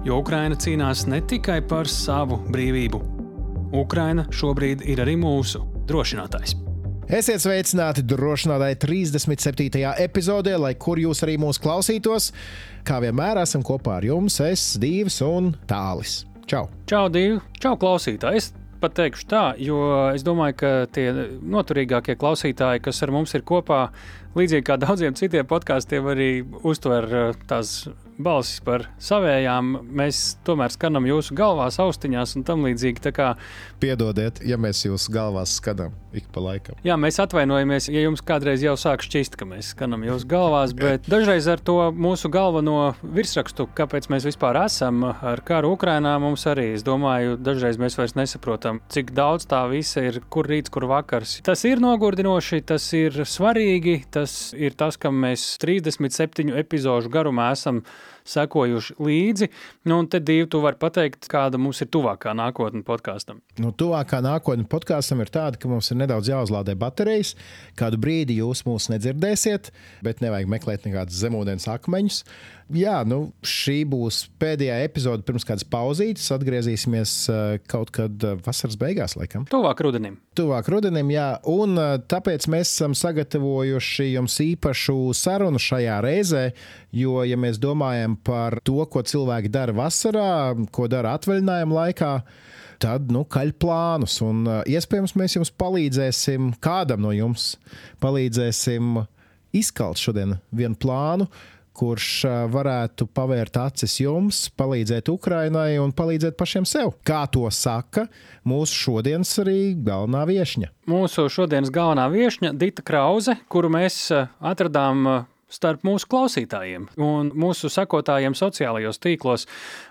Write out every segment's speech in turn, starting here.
Jo Ukraina cīnās ne tikai par savu brīvību. Ukraina šobrīd ir arī mūsu drošinātājs. Esiet sveicināti drošinātāji 37. epizodē, lai kur jūs arī mūs klausītos. Kā vienmēr esam kopā ar jums, es, Dīvs un Tālis. Čau! Čau, Dīvi! Čau, klausītāji! Es pat teikšu tā, jo es domāju, ka tie noturīgākie klausītāji, kas ar mums ir kopā, līdzīgi kā daudziem citiem podkāstiem, arī uztver eh, tās balsis par savējām, mēs tomēr skanam jūsu galvās, austiņās un tam līdzīgi. Kā... Piedodiet, ja mēs jūsu galvās skanam ik pa laikam. Jā, mēs atvainojamies, ja jums kādreiz jau sāk šķist, ka mēs skanam jūsu galvās, bet dažreiz ar to mūsu galveno virsrakstu, kāpēc mēs vispār esam ar karu Ukrainā, mums arī, es domāju, dažreiz mēs vairs nesaprotam, cik daudz tā visa ir, kur rīts, kur vakars. Tas ir nogurdinoši, tas ir svarīgi, tas ir tas, kam mēs 37 epizodu garumā esam sekojuši līdzi. Nu, un te divi tu vari pateikt, kāda mums ir tuvākā nākotne podkāstam. Nu, tuvākā nākotne podkāstam ir tāda, ka mums ir nedaudz jāuzlādē baterijas. Kādu brīdi jūs mūs nedzirdēsiet, bet nevajag meklēt nekādus zemūdens akmeņus. Jā, nu, šī būs pēdējā epizode pirms kādas pauzītes. Atgriezīsimies uh, kaut kad uh, vasaras beigās, laikam. Tuvāk rudenim. Tuvāk rudenim, jā. Un uh, tāpēc mēs esam sagatavojuši jums īpašu sarunu šajā reizē. Jo, ja mēs domājam par to, ko cilvēki dara vasarā, ko dara atvaļinājuma laikā, tad nu, kaļ plānus. Un iespējams, mēs jums palīdzēsim, kādam no jums palīdzēsim izkalt šodien vienu plānu kurš varētu pavērt acis jums, palīdzēt Ukrainai un palīdzēt pašiem sev. Kā to saka mūsu šodienas arī galvenā viesņa? Mūsu šodienas galvenā viesņa Dita Krause, kuru mēs atradām starp mūsu klausītājiem un mūsu sekotājiem sociālajos tīklos.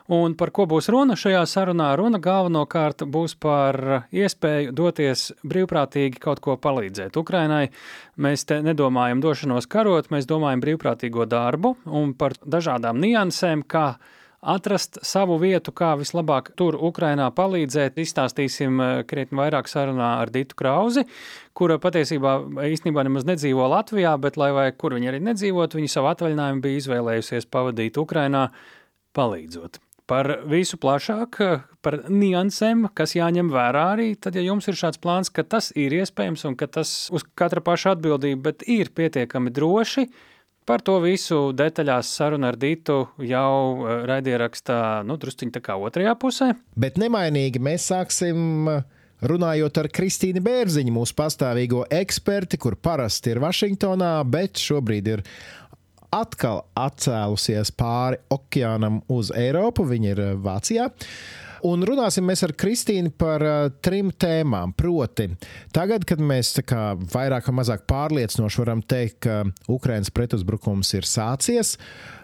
Un par ko būs runa šajā sarunā? Runa galvenokārt būs par iespēju doties brīvprātīgi kaut ko palīdzēt Ukrainai. Mēs te nedomājam došanos karot, mēs domājam brīvprātīgo darbu un par dažādām niansēm, kā atrast savu vietu, kā vislabāk tur Ukrainā palīdzēt. Izstāstīsim eh, krietni vairāk sarunā ar Ditu Krauzi, kura patiesībā īstenībā nemaz nedzīvo Latvijā, bet lai vai kur viņa arī nedzīvot, viņa savu atvaļinājumu bija izvēlējusies pavadīt Ukrainā palīdzot. Par visu plašāk, par niansēm, kas jāņem vērā arī, tad, ja jums ir šāds plāns, ka tas ir iespējams un ka tas uz katra paša atbildība, bet ir pietiekami droši, Par to visu detaļās saruna ar Dītu jau eh, raidierakstā, nu, drusciņā tā kā otrajā pusē. Bet nemainīgi mēs sāksim eh, runājot ar Kristīnu Bērziņu, mūsu pastāvīgo eksperti, kur parasti ir Vašingtonā, bet šobrīd ir atkal atcēlusies pāri okeānam uz Eiropu. Viņa ir eh, Vācijā. Un runāsim mēs ar Kristīnu par uh, trim tēmām. Proti, tagad, kad mēs kā, vairāk vai mazāk pārliecinoši varam teikt, ka Ukraiņas pretuzbrukums ir sācies,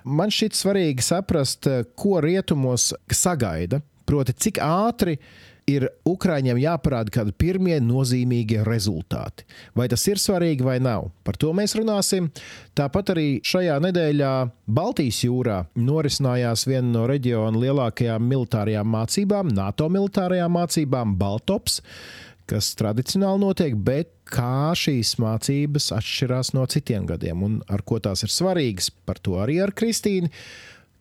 man šķiet svarīgi saprast, ko rietumos sagaida. Proti, cik ātri uh, ir Ukrāņiem jāparāda kādi pirmie nozīmīgie rezultāti. Vai tas ir svarīgi vai nav? Par to mēs runāsim. Tāpat arī šajā nedēļā Baltijas jūrā norisinājās viena no reģiona lielākajām militārajām mācībām, NATO militārajām mācībām, Baltops kas tradicionāli notiek, bet kā šīs mācības atšķirās no citiem gadiem un ar ko tās ir svarīgas. Par to arī ar Kristīnu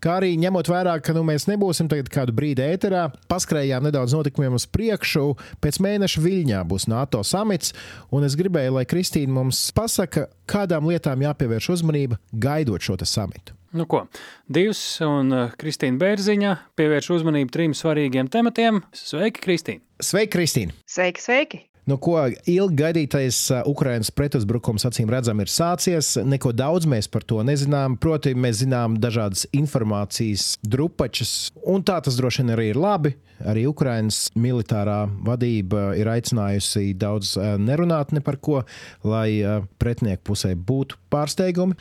Kā arī ņemot vērā, ka nu, mēs nebūsim kādu brīdi ēterā, paskrējām nedaudz notikumiem uz priekšu. Pēc mēneša Viļņā būs NATO samits, un es gribēju, lai Kristīna mums pasaka, kādām lietām jāpievērš uzmanība gaidot šo samitu. Nu ko, Divs un uh, Kristīna Bērziņa pievērš uzmanību trim svarīgiem tematiem. Sveiki, Kristīna! Sveiki, Kristīna! Sveiki, sveiki! Nu, ko ilgi gaidītais uh, Ukraiņas pretuzbrukums, acīm redzam, ir sācies. Neko daudz mēs par to nezinām. Protams, mēs zinām dažādas informācijas drupačas, un tā tas droši vien arī ir labi. Arī Ukraiņas militārā vadība ir aicinājusi daudz uh, nerunāt ne par ko, lai uh, pretinieku pusē būtu pārsteigumi.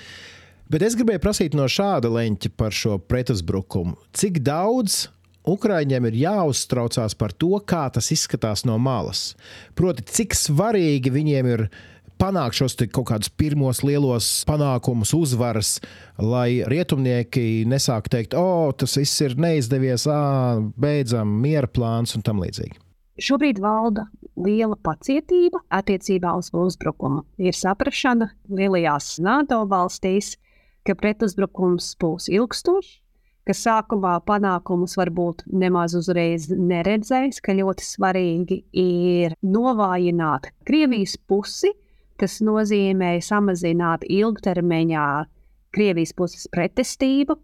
Bet es gribēju prasīt no šāda leņķa par šo pretuzbrukumu. Cik daudz Ukrāņiem ir jāuztraucās par to, kā tas izskatās no malas. Proti, cik svarīgi viņiem ir panākt šos kaut kādus pirmos lielos panākumus, uzvaras, lai rietumnieki nesāktu teikt, o, oh, tas viss ir neizdevies, ā, beidzam, miera plāns un tam līdzīgi. Šobrīd valda liela pacietība attiecībā uz uzbrukumu. Ir saprāšana lielajās NATO valstīs, ka pretuzbrukums būs ilgstošs, ka sākumā panākumus varbūt nemaz uzreiz neredzēs, ka ļoti svarīgi ir novājināt Krievijas pusi, kas nozīmē samazināt ilgtermiņā Krievijas puses pretestību,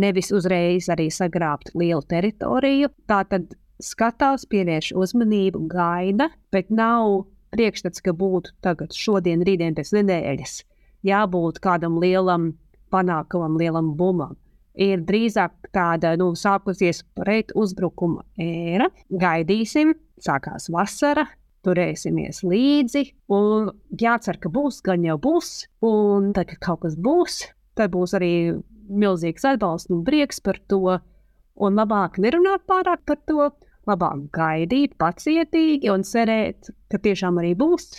nevis uzreiz arī sagrābt lielu teritoriju. Tātad skatās, pievērš uzmanību, gaida, bet nav priekšstats, ka būtu tagad, šodien, rītdien, pēc nedēļas, jābūt kādam lielam panākumam, lielam bumam. Ir drīzāk tāda nu, sākusies pret uzbrukuma ēra. Gaidīsim, sākās vasara, turēsimies līdzi. Un jācer, ka būs, gan jau būs. Un tad, kad kaut kas būs, tad būs arī milzīgs atbalsts un prieks par to. Un labāk nerunāt pārāk par to, labāk gaidīt, pacietīgi un cerēt, ka tiešām arī būs.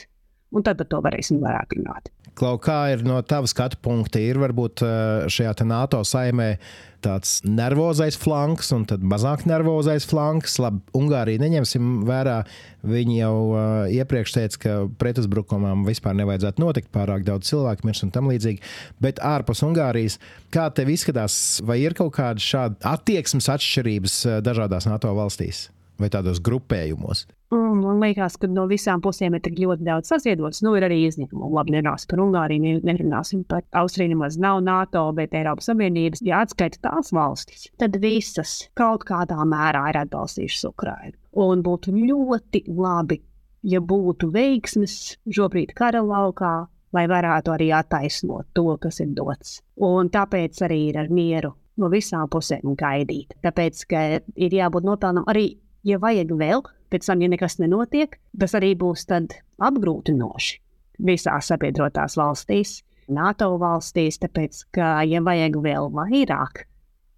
Un tad par to varēsim vairāk runāt. Klau, kā ir no tava skatu punkta? Ir varbūt eh, šajā NATO saimē tāds nervozais flanks un tad mazāk nervozais flanks. Labi, Ungārija neņemsim vērā. Viņi jau uh, iepriekš teica, ka pretuzbrukumam vispār nevajadzētu notikt, pārāk daudz cilvēku mirst un tam līdzīgi. Bet ārpus Ungārijas, kā tev izskatās, vai ir kaut kāda šāda attieksmes atšķirības dažādās NATO valstīs vai tādos grupējumos? Mm, man liekas, ka no visām pusēm ir tik ļoti daudz saziedots. Nu, ir arī izņēmumi. Labi, nerunāsim par Ungāriju, nerunāsim par Austriju, nemaz nav NATO, bet Eiropas Savienības, ja atskaita tās valstis, tad visas kaut kādā mērā ir atbalstījušas Ukrainu. Un būtu ļoti labi, ja būtu veiksmes šobrīd kara laukā, lai varētu arī attaisnot to, kas ir dots. Un tāpēc arī ir ar mieru no visām pusēm gaidīt. Tāpēc, ka ir jābūt nopelnam arī, ja vajag vēl pēc tam, ja nekas nenotiek, tas arī būs apgrūtinoši visās sabiedrotās valstīs, NATO valstīs, tāpēc, ka, ja vajag vēl vairāk,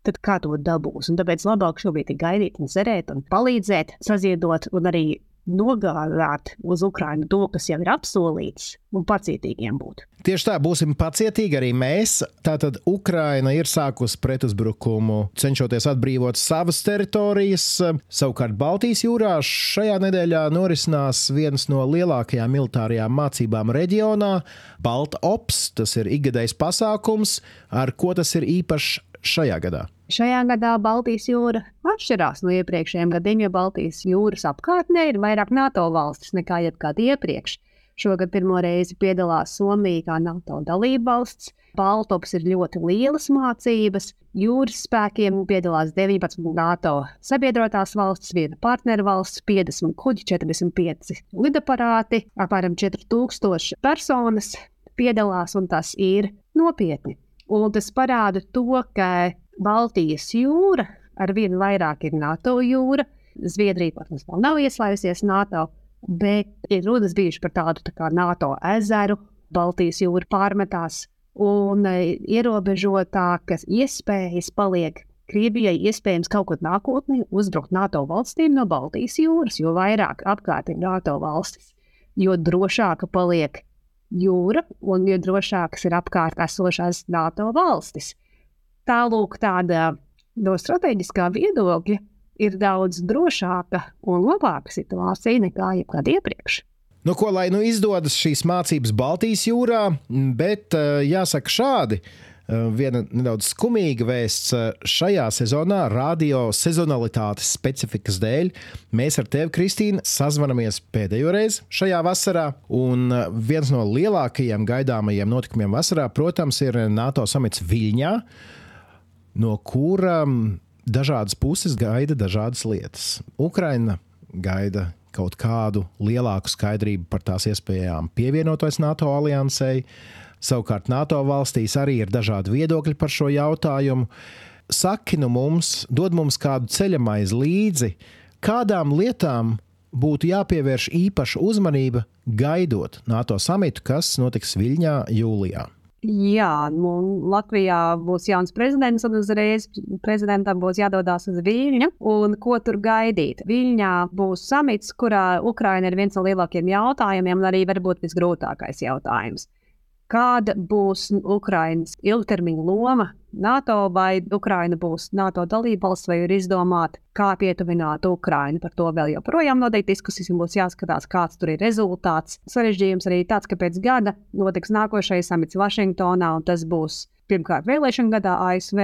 tad kā to dabūs? Un tāpēc labāk šobrīd ir gaidīt un cerēt un palīdzēt, saziedot un arī nogādāt uz Ukrajinu to, kas jau ir apsolīts, un pacietīgiem būt. Tieši tā, būsim pacietīgi arī mēs. Tātad Ukraina ir sākusi pretuzbrukumu, cenšoties atbrīvot savas teritorijas. Savukārt Baltijas jūrā šajā nedēļā norisinās viens no lielākajām militārajām mācībām reģionā - Balta Ops. Tas ir ikgadējs pasākums, ar ko tas ir īpašs šajā gadā. Šajā gadā Baltijas jūra atšķirās no iepriekšējiem gadiem, jo Baltijas jūras apkārtnē ir vairāk NATO valstis nekā jebkad iepriekš. Šogad pirmo reizi piedalās Somija kā NATO dalība valsts. Baltops ir ļoti lielas mācības. Jūras spēkiem piedalās 19 NATO sabiedrotās valstis, viena partneru valsts, 50 kuģi, 45 lidaparāti, apmēram 4000 personas piedalās, un tas ir nopietni. Un tas parāda to, ka Baltijas jūra ar vienu vairāk ir NATO jūra. Zviedrija, protams, vēl nav ieslēgusies NATO, bet ir runas bijušas par tādu tā kā NATO ezeru. Baltijas jūra pārmetās un e, ierobežotākas iespējas paliek Krievijai iespējams kaut kad nākotnē uzbrukt NATO valstīm no Baltijas jūras, jo vairāk apkārt ir NATO valstis, jo drošāka paliek jūra un jo drošākas ir apkārt esošās NATO valstis. Tālūk, tāda no strateģiskā viedokļa ir daudz drošāka un labāka situācija nekā jebkad iepriekš. Nu, ko lai nu izdodas šīs mācības Baltijas jūrā, bet eh, jāsaka šādi. Eh, viena nedaudz skumīga vēsts eh, šajā sezonā, radio sezonalitātes specifikas dēļ. Mēs ar tevi, Kristīne, sazvanamies pēdējo reizi šajā vasarā. Un viens no lielākajiem gaidāmajiem notikumiem vasarā, protams, ir NATO samits Viļņā no kurām dažādas puses gaida dažādas lietas. Ukraina gaida kaut kādu lielāku skaidrību par tās iespējām pievienoties NATO aliansei. Savukārt NATO valstīs arī ir dažādi viedokļi par šo jautājumu. Saki nu mums, dod mums kādu ceļamaizi līdzi, kādām lietām būtu jāpievērš īpaša uzmanība gaidot NATO samitu, kas notiks Viļņā jūlijā. Jā, nu, Latvijā būs jauns prezidents, un uzreiz prezidentam būs jādodas uz Viļņu. Un ko tur gaidīt? Viļņā būs samits, kurā Ukraina ir viens no lielākajiem jautājumiem, un arī varbūt visgrūtākais jautājums. Kāda būs Ukraiņas ilgtermiņa loma NATO, vai Ukraina būs NATO dalībvalsts, vai ir izdomāta, kā pietuvināt Ukrainu. Par to vēl joprojām notiek diskusijas, būs jāskatās, kāds tur ir rezultāts. Sarežģījums arī tāds, ka pēc gada notiks nākošais samits Vašingtonā, un tas būs pirmkārt vēlēšana gadā ASV,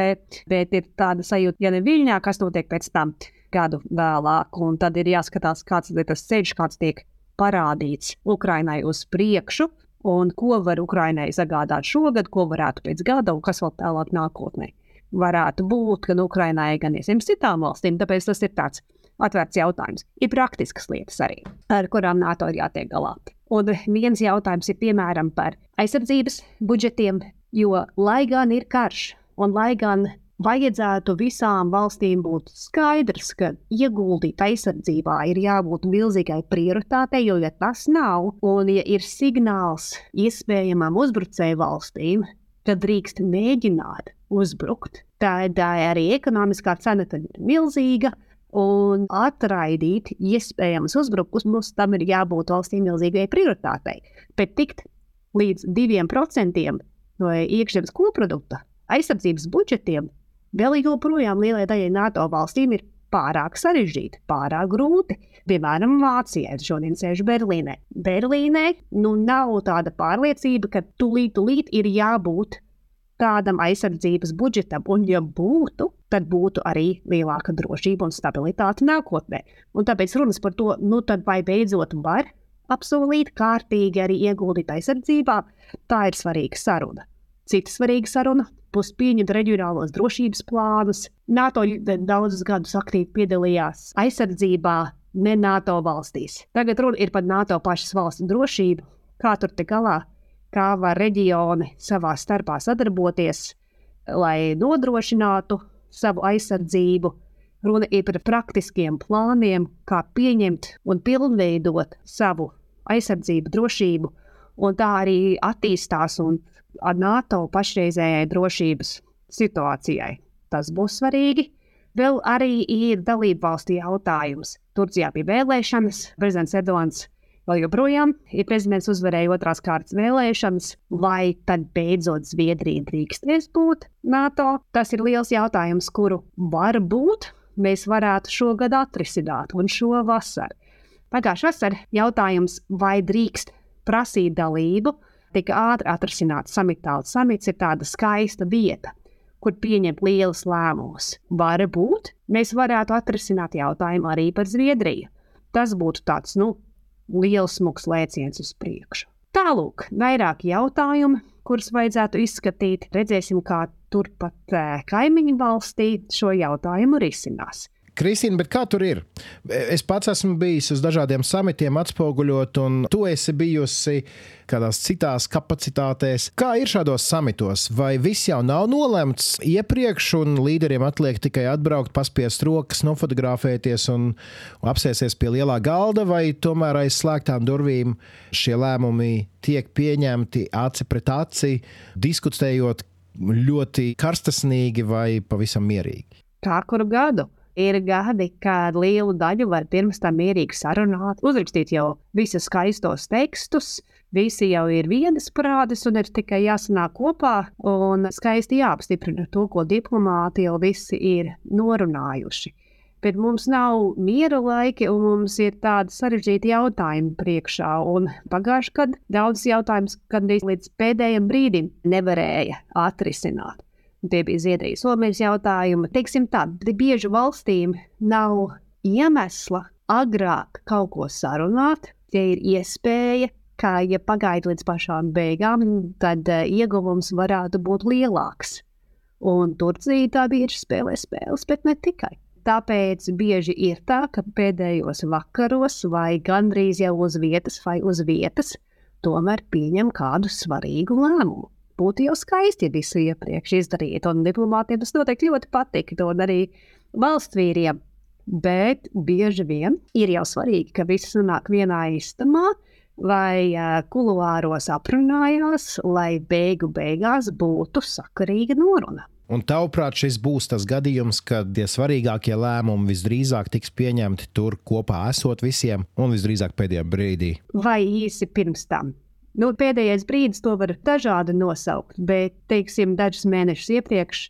bet ir tāda sajūta, ja ne Viļņā, kas notiek pēc tam gadu vēlāk, un tad ir jāskatās, kāds ir tas ceļš, kāds tiek parādīts Ukrainai uz priekšu un ko var Ukrainai sagādāt šogad, ko varētu pēc gada un kas vēl tālāk nākotnē. Varētu būt gan Ukrainai, gan iespējams citām valstīm, tāpēc tas ir tāds atvērts jautājums. Ir praktiskas lietas arī, ar kurām NATO ir jātiek galā. Un viens jautājums ir piemēram par aizsardzības budžetiem, jo lai gan ir karš, un lai gan vajadzētu visām valstīm būt skaidrs, ka ieguldīt aizsardzībā ir jābūt milzīgai prioritātei, jo, ja tas nav, un ja ir signāls iespējamām uzbrucēju valstīm, tad drīkst mēģināt uzbrukt, tad arī ekonomiskā cena ir milzīga. Un atraidīt iespējamas uzbrukumus, tam ir jābūt valstī milzīgai prioritātei. Bet tikt līdz 2% no iekšzemes koprodukta aizsardzības budžetiem vēl joprojām lielai daļai NATO valstīm ir pārāk sarežģīti, pārāk grūti. Piemēram, Vācijai šodien sēž Berlīnē. Berlīnē nu, nav tāda pārliecība, ka tūlīt, tūlīt ir jābūt tādam aizsardzības budžetam, un, ja būtu, tad būtu arī lielāka drošība un stabilitāte nākotnē. Un tāpēc runas par to, nu tad vai beidzot var apsolīt kārtīgi arī ieguldīt aizsardzībā, tā ir svarīga saruna. Cita svarīga saruna būs pieņemt reģionālos drošības plānus. NATO daudzus gadus aktīvi piedalījās aizsardzībā ne NATO valstīs. Tagad runa ir par NATO pašas valsts drošību, kā tur te galā, kā var reģioni savā starpā sadarboties, lai nodrošinātu savu aizsardzību. Runa ir par praktiskiem plāniem, kā pieņemt un pilnveidot savu aizsardzību, drošību, un tā arī attīstās un NATO pašreizējai drošības situācijai. Tas būs svarīgi. Vēl arī ir dalību valstu jautājums. Turcijā bija vēlēšanas, prezidents Erdogans vēl joprojām ir prezidents uzvarēja otrās kārtas vēlēšanas, vai tad beidzot Zviedrija drīkstēs būt NATO? Tas ir liels jautājums, kuru varbūt mēs varētu šogad atrisināt un šo vasaru. Pagājušā vasarā jautājums, vai drīkst prasīt dalību tika ātri atrisināts samitāls. Samits ir tāda skaista vieta, kur pieņemt lielus lēmumus. Varbūt mēs varētu atrisināt jautājumu arī par Zviedriju. Tas būtu tāds, nu, liels smags lēciens uz priekšu. Tālāk, vairāk jautājumu, kurus vajadzētu izskatīt. Redzēsim, kā turpat eh, kaimiņu valstī šo jautājumu risinās. Kristīna, bet kā tur ir? Es pats esmu bijis uz dažādiem samitiem, atspoguļot, un tu esi bijusi kādās citās kapacitātēs. Kā ir šādos samitos? Vai viss jau nav nolemts iepriekš, un līderiem atliek tikai atbraukt, paspiest rokas, nofotografēties un apsēsties pie lielā galda, vai tomēr aiz slēgtām durvīm šie lēmumi tiek pieņemti aci pret aci, diskutējot ļoti karstasnīgi vai pavisam mierīgi? Kā kuru gadu? Ir gadi, kad lielu daļu var pirms tam mierīgi sarunāt, uzrakstīt jau visus skaistos tekstus, visi jau ir vienas prātes un ir tikai jāsanāk kopā un skaisti jāapstiprina to, ko diplomāti jau visi ir norunājuši. Bet mums nav miera laiki, un mums ir tādi sarežģīti jautājumi priekšā. Pagājušajā gadā daudzus jautājumus, kad līdz pēdējiem brīdim nevarēja atrisināt. Tie bija Zviedrijas Somijas jautājumi. Teiksim tā, bieži valstīm nav iemesla agrāk kaut ko sarunāt, ja ir iespēja, ka, ja pagaida līdz pašām beigām, tad uh, ieguvums varētu būt lielāks. Un Turcija tā bieži spēlē spēles, bet ne tikai. Tāpēc bieži ir tā, ka pēdējos vakaros vai gandrīz jau uz vietas vai uz vietas tomēr pieņem kādu svarīgu lēmumu būtu jau skaisti, ja visu iepriekš izdarītu. Un diplomātiem tas noteikti ļoti patiktu, un arī valsts vīriem. Bet bieži vien ir jau svarīgi, ka visi nonāk vienā istamā, vai kuluāros aprunājās, lai beigu beigās būtu sakarīga noruna. Un tavuprāt, šis būs tas gadījums, kad tie svarīgākie lēmumi visdrīzāk tiks pieņemti tur kopā esot visiem, un visdrīzāk pēdējā brīdī. Vai īsi pirms tam? Nu, pēdējais brīdis to var dažādi nosaukt, bet, teiksim, dažus mēnešus iepriekš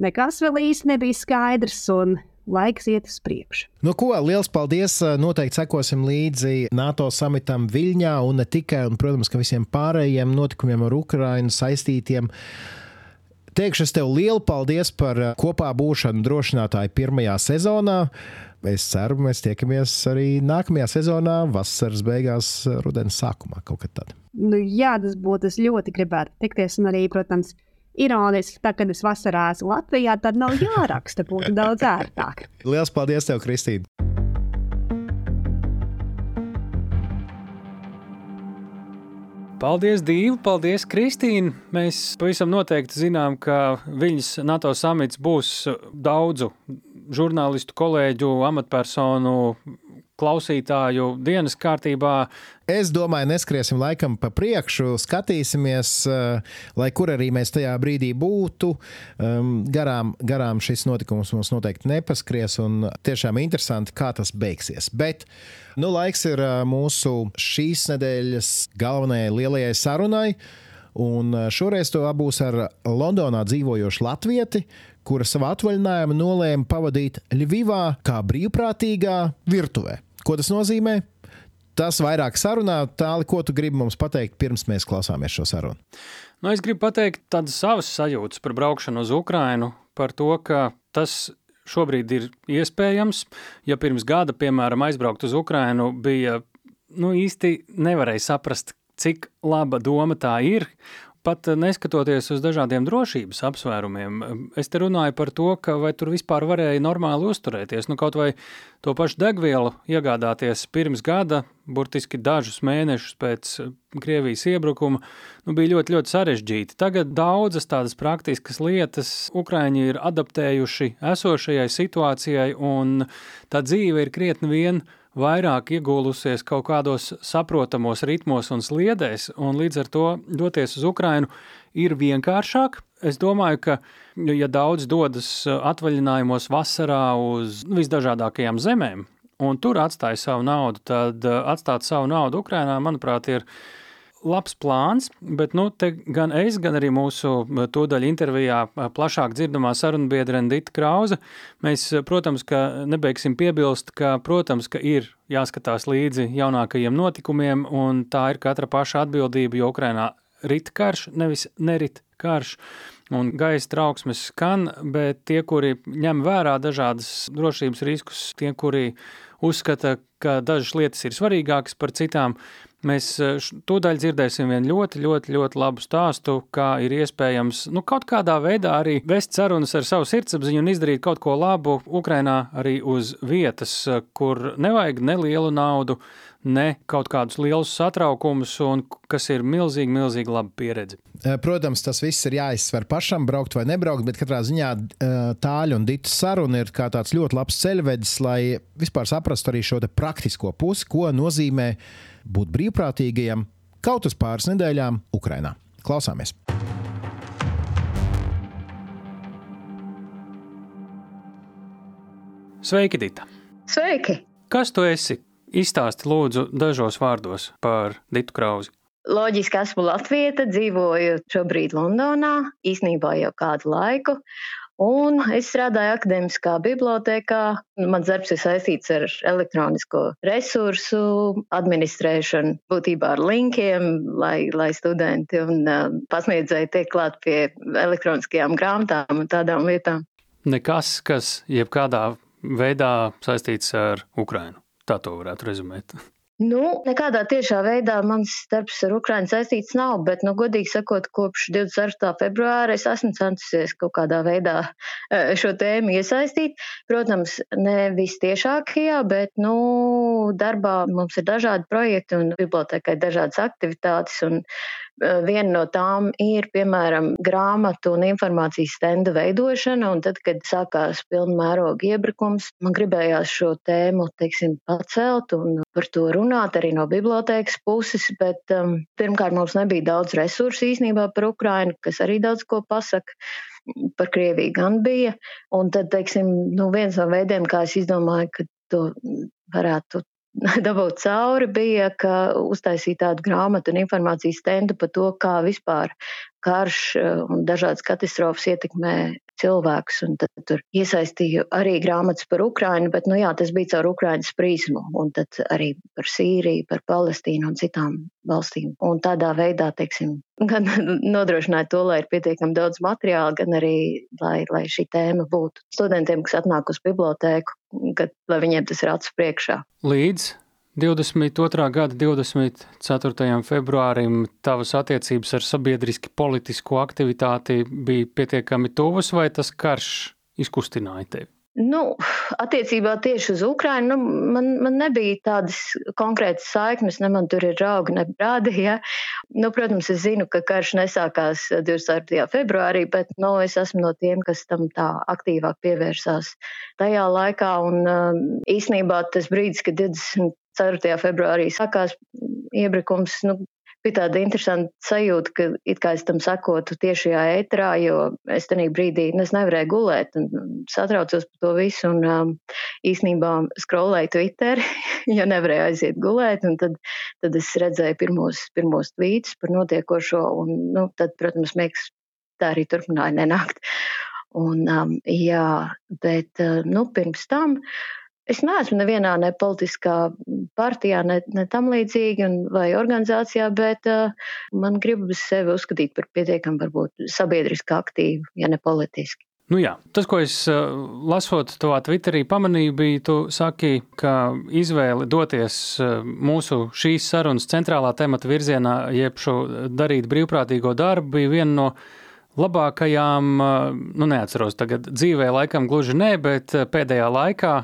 nekas vēl īsti nebija skaidrs, un laiks iet uz priekšu. Nu, ko, liels paldies! Noteikti sekosim līdzi NATO samitam Viļņā un ne tikai, un, protams, ka visiem pārējiem notikumiem ar Ukrainu saistītiem. Teikšu es tev lielu paldies par kopā būšanu drošinātāju pirmajā sezonā. Es ceru, mēs tiekamies arī nākamajā sezonā, vasaras beigās, rudens sākumā kaut kad tad. Nu, jā, tas būtu. Es ļoti gribētu tikties, un arī, protams, ironiski, tā, kad es vasarā esmu Latvijā, tad nav jāraksta, būtu daudz ērtāk. Lielas paldies tev, Kristīne! Paldies, Dīva! Paldies, Kristīne! Mēs pavisam noteikti zinām, ka Viņas NATO samits būs daudzu žurnālistu, kolēģu, amatpersonu klausītāju dienas kārtībā. Es domāju, neskriesim laikam pa priekšu, skatīsimies, eh, lai kur arī mēs tajā brīdī būtu. Um, garām, garām šis notikums mums noteikti nepaskries, un tiešām interesanti, kā tas beigsies. Bet nu, laiks ir eh, mūsu šīs nedēļas galvenajai lielajai sarunai. Un eh, šoreiz to būs ar Londonā dzīvojošu latvieti, kura savā atvaļinājumā nolēma pavadīt Ļuvivā kā brīvprātīgā virtuvē. Ko tas nozīmē? Tas vairāk sarunā, tālāk, ko tu gribi mums pateikt, pirms mēs klausāmies šo sarunu. Nu, es gribu pateikt tādas savas sajūtas par braukšanu uz Ukrajinu, par to, ka tas šobrīd ir iespējams. Ja pirms gada, piemēram, aizbraukt uz Ukrajinu, bija nu, īsti nevarēja saprast, cik laba doma tā ir pat neskatoties uz dažādiem drošības apsvērumiem, es te runāju par to, ka vai tur vispār varēja normāli uzturēties. Nu, kaut vai to pašu degvielu iegādāties pirms gada, burtiski dažus mēnešus pēc Krievijas iebrukuma, nu, bija ļoti, ļoti sarežģīti. Tagad daudzas tādas praktiskas lietas Ukraiņi ir adaptējuši esošajai situācijai, un tā dzīve ir krietni vien vairāk iegūlusies kaut kādos saprotamos ritmos un sliedēs, un līdz ar to doties uz Ukrajinu ir vienkāršāk. Es domāju, ka, ja daudz dodas atvaļinājumos vasarā uz visdažādākajām zemēm, un tur atstāja savu naudu, tad atstāt savu naudu Ukrajinā, manuprāt, ir labs plāns, bet nu, gan es, gan arī mūsu tūdaļ intervijā plašāk dzirdamā sarunbiedra Dita Krauze, mēs, protams, ka nebeigsim piebilst, ka, protams, ka ir jāskatās līdzi jaunākajiem notikumiem, un tā ir katra paša atbildība, jo Ukrainā rit karš, nevis nerit karš, un gaisa trauksmes skan, bet tie, kuri ņem vērā dažādas drošības riskus, tie, kuri uzskata, ka dažas lietas ir svarīgākas par citām, Mēs eh, tūdaļ dzirdēsim vienu ļoti, ļoti, ļoti labu stāstu, kā ir iespējams nu, kaut kādā veidā arī vest sarunas ar savu sirdsapziņu un izdarīt kaut ko labu Ukrainā arī uz vietas, eh, kur nevajag nelielu naudu, ne kaut kādus lielus satraukumus, un kas ir milzīgi, milzīgi laba pieredze. Eh, protams, tas viss ir jāizsver pašam, braukt vai nebraukt, bet katrā ziņā tāļu un ditu saruna ir tāds ļoti labs ceļvedis, lai vispār saprastu arī šo praktisko pusi, ko nozīmē būt brīvprātīgajiem kaut uz pāris nedēļām Ukrajinā. Klausāmies! Sveiki, Dita! Sveiki! Kas tu esi? Izstāsti lūdzu dažos vārdos par Ditu Krauzi. Loģiski esmu Latvija, dzīvoju šobrīd Londonā, īsnībā jau kādu laiku. Un es strādāju akadēmiskā bibliotekā. Mans darbs ir saistīts ar elektronisko resursu administrēšanu, būtībā ar linkiem, lai, lai studenti un uh, pasniedzēji tiek klāt pie elektroniskajām grāmatām un tādām lietām. Nekas, kas jebkādā veidā saistīts ar Ukrainu. Tā to varētu rezumēt. Nu, nekādā tiešā veidā mans darbs ar Ukraiņu saistīts nav, bet, nu, godīgi sakot, kopš 24. februāra es esmu centusies kaut kādā veidā eh, šo tēmu iesaistīt. Protams, ne vistiešākajā, bet, nu, darbā mums ir dažādi projekti un bibliotekai dažādas aktivitātes, un Viena no tām ir, piemēram, grāmatu un informācijas stenda veidošana, un tad, kad sākās pilna mēroga iebrukums, man gribējās šo tēmu, teiksim, pacelt un par to runāt arī no bibliotēkas puses, bet um, pirmkārt mums nebija daudz resursu īsnībā par Ukrainu, kas arī daudz ko pasaka par Krieviju gan bija. Un tad, teiksim, nu, viens no veidiem, kā es izdomāju, ka to varētu dabūt cauri, bija, ka uztaisīja tādu grāmatu un informācijas stendu par to, kā vispār karš eh, un dažādas katastrofas ietekmē cilvēkus. Tad tur iesaistīju arī grāmatas par Ukrainu, bet nu, jā, tas bija caur Ukrainas prizmu, un tad arī par Sīriju, par Palestīnu un citām valstīm. Un tādā veidā, teiksim, gan nodrošināja to, lai ir pietiekami daudz materiāla, gan arī, lai, lai šī tēma būtu studentiem, kas atnāk uz bibliotēku, kad, lai viņiem tas ir acu priekšā. Līdz 22. gada 24. februārim tavas attiecības ar sabiedriski politisko aktivitāti bija pietiekami tuvas, vai tas karš izkustināja tevi? Nu, attiecībā tieši uz Ukrajinu nu, man, man nebija tādas konkrētas saiknes, ne man tur ir draugi, ne brādi. Ja. Nu, protams, es zinu, ka karš nesākās 24. februārī, bet nu, es esmu no tiem, kas tam tā aktīvāk pievērsās tajā laikā. Un um, īsnībā tas brīdis, kad 20 4. februārī sākās iebrukums. Nu, bija tāda interesanta sajūta, ka it kā es tam sakotu tiešajā ēterā, jo es tajā brīdī nu, nevarēju gulēt un satraucos par to visu un um, īsnībā skrolēju Twitter, jo nevarēju aiziet gulēt. Tad, tad es redzēju pirmos, pirmos tvītus par notiekošo un, nu, tad, protams, miegs tā arī turpināja nenākt. Un, um, jā, bet uh, nu, pirms tam Es neesmu nevienā ne politiskā partijā, ne, ne tam līdzīgi, vai organizācijā, bet uh, man gribas sevi uzskatīt par pietiekami, varbūt sabiedriski aktīvu, ja ne politiski. Nu jā, tas, ko es uh, lasot to Twitterī, pamanīju, bija, tu saki, ka izvēle doties uh, mūsu šīs sarunas centrālā temata virzienā, jeb šo darīt brīvprātīgo darbu, bija viena no labākajām, nu, neatceros tagad dzīvē, laikam gluži nē, bet pēdējā laikā.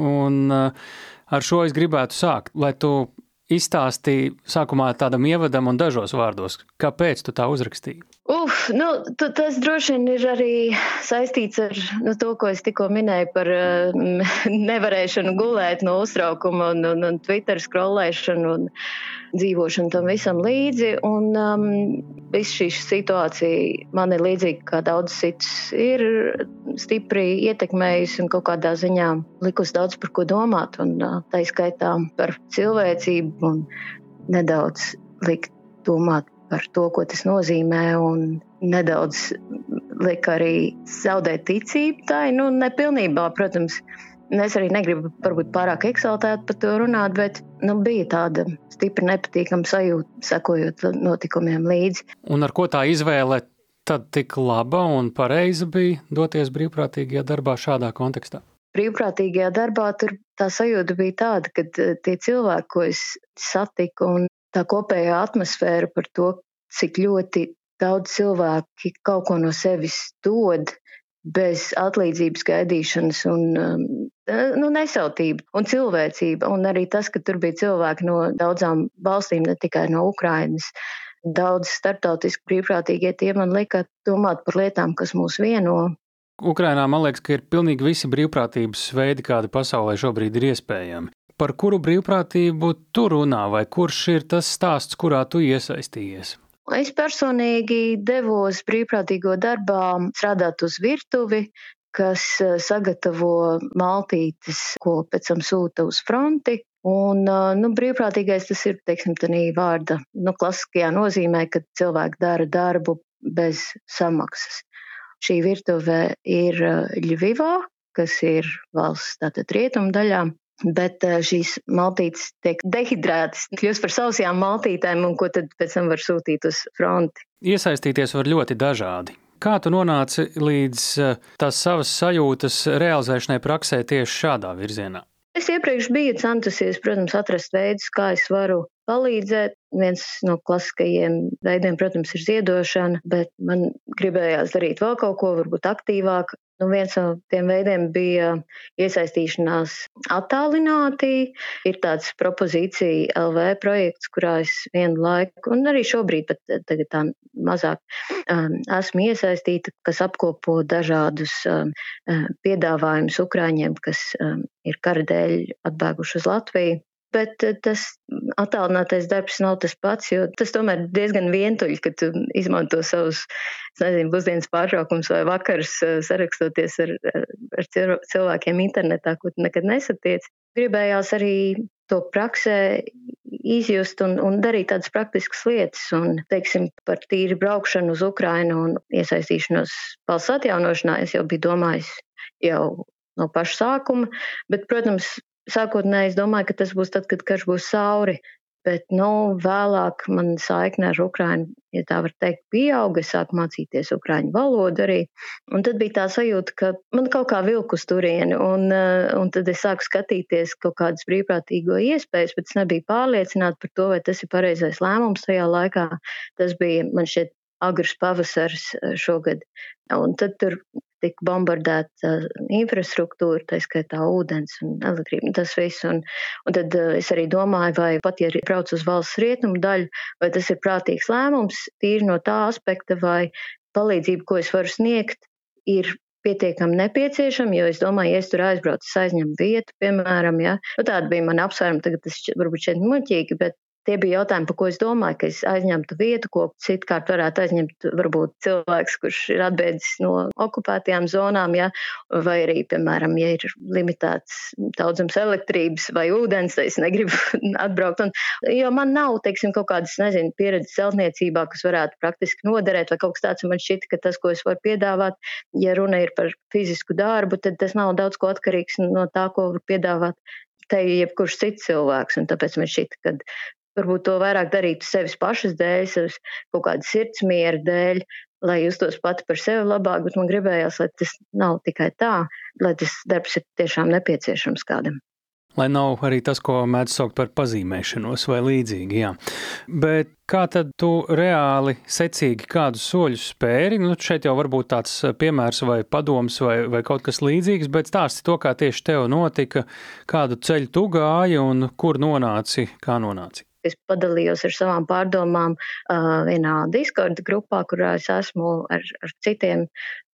Un ar šo es gribētu sākt, lai tu izstāstīji sākumā tādam ievadam un dažos vārdos, kāpēc tu tā uzrakstīji. Uf, nu, tas droši vien ir arī saistīts ar nu, to, ko es tikko minēju par uh, nevarēšanu gulēt no uztraukuma un, un, un Twitter scrollēšanu un dzīvošanu tam visam līdzi. Un um, viss šī situācija man ir līdzīga kā daudz cits ir stipri ietekmējusi un kaut kādā ziņā likusi daudz par ko domāt. Un uh, tā izskaitā par cilvēcību un nedaudz likt domāt par to, ko tas nozīmē, un nedaudz lika arī zaudēt ticību. Tā ir nu, nepilnībā, protams. Es arī negribu varbūt pārāk eksaltēt par to runāt, bet nu, bija tāda stipra nepatīkama sajūta, sekojot notikumiem līdzi. Un ar ko tā izvēle tad tik laba un pareiza bija doties brīvprātīgajā darbā šādā kontekstā? Brīvprātīgajā darbā tur tā sajūta bija tāda, ka eh, tie cilvēki, ko es satiku, un tā kopējā atmosfēra par to, cik ļoti daudz cilvēki kaut ko no sevis dod bez atlīdzības gaidīšanas un um, nu, nesautība un cilvēcība. Un arī tas, ka tur bija cilvēki no daudzām valstīm, ne tikai no Ukrainas. Daudz starptautiski brīvprātīgie tie man lika domāt par lietām, kas mūs vieno. Ukrainā man liekas, ka ir pilnīgi visi brīvprātības veidi, kādi pasaulē šobrīd ir iespējami par kuru brīvprātību tu runā, vai kurš ir tas stāsts, kurā tu iesaistījies? Es personīgi devos brīvprātīgo darbā strādāt uz virtuvi, kas eh, sagatavo maltītes, ko pēc tam sūta uz fronti. Un, eh, nu, brīvprātīgais tas ir, teiksim, tādā vārda, nu, klasiskajā nozīmē, ka cilvēki dara darbu bez samaksas. Šī virtuve ir eh, Ļuvivā, kas ir valsts tātad rietumu daļā, bet eh, šīs maltītes tiek dehidrētas, kļūst par sausajām maltītēm, un ko tad pēc tam var sūtīt uz fronti. Iesaistīties var ļoti dažādi. Kā tu nonāci līdz eh, tās savas sajūtas realizēšanai praksē tieši šādā virzienā? Es iepriekš biju centusies, protams, atrast veidus, kā es varu palīdzēt. Viens no klasiskajiem veidiem, protams, ir ziedošana, bet man gribējās darīt vēl kaut ko, varbūt aktīvāk. Nu, viens no tiem veidiem bija iesaistīšanās attālināti. Ir tāds propozīcija LV projekts, kurā es vienu laiku, un arī šobrīd, bet tagad tā mazāk, um, esmu iesaistīta, kas apkopo dažādus um, piedāvājumus Ukraiņiem, kas um, ir kara dēļ atbēguši uz Latviju. Bet eh, tas attālinātais darbs nav tas pats, jo tas tomēr diezgan vientuļi, ka tu izmanto savus, nezinu, pusdienas pārtraukums vai vakars eh, sarakstoties ar, ar cilvēkiem internetā, ko tu nekad nesatiec. Gribējās arī to praksē izjust un, un darīt tādas praktiskas lietas. Un, teiksim, par tīri braukšanu uz Ukrainu un iesaistīšanos valsts atjaunošanā es jau biju domājis jau no paša sākuma. Bet, protams, sākotnēji es domāju, ka tas būs tad, kad karš būs sauri. Bet nu, vēlāk man saikne ar Ukrāņu, ja tā var teikt, pieauga. Es sāku mācīties ukrāņu valodu arī. Un tad bija tā sajūta, ka man kaut kā vilku uz turieni. Un, eh, un tad es sāku skatīties kaut kādas brīvprātīgo iespējas, bet es nebiju pārliecināta par to, vai tas ir pareizais lēmums tajā laikā. Tas bija man šķiet agrs pavasars eh, šogad. Un tad tur tika bombardēta infrastruktūra, tā skaitā ūdens un elektrība, tas viss. Un, un tad es arī domāju, vai pat ja brauc uz valsts rietumu daļu, vai tas ir prātīgs lēmums, tīri no tā aspekta, vai palīdzība, ko es varu sniegt, ir pietiekami nepieciešama, jo es domāju, ja es tur aizbraucu, es aizņemu vietu, piemēram, ja. Nu, tāda bija mana apsvēruma, tagad tas varbūt šeit muļķīgi, bet Tie bija jautājumi, par ko es domāju, ka es aizņemtu vietu, ko citkārt varētu aizņemt varbūt cilvēks, kurš ir atbēdzis no okupētajām zonām, ja, vai arī, piemēram, ja ir limitēts daudzums elektrības vai ūdens, es negribu atbraukt. Un, jo man nav, teiksim, kaut kādas, nezinu, pieredzes celtniecībā, kas varētu praktiski noderēt, vai kaut kas tāds, man šķita, ka tas, ko es varu piedāvāt, ja runa ir par fizisku darbu, tad tas nav daudz ko atkarīgs no tā, ko var piedāvāt te jebkurš cits cilvēks. Un tāpēc man šķiet, ka varbūt to vairāk darītu sevis pašas dēļ, sevis kaut kāda sirdsmiera dēļ, lai justos pati par sevi labāk, bet man gribējās, lai tas nav tikai tā, lai tas darbs ir tiešām nepieciešams kādam. Lai nav arī tas, ko mēdz saukt par pazīmēšanos vai līdzīgi. Jā. Bet kā tad tu reāli secīgi kādus soļus spēri? Nu, šeit jau varbūt tāds piemērs vai padoms vai, vai kaut kas līdzīgs, bet stāsti to, kā tieši tev notika, kādu ceļu tu gāji un kur nonāci, kā nonāci. Es padalījos ar savām pārdomām uh, vienā Discord grupā, kurā es esmu ar, ar citiem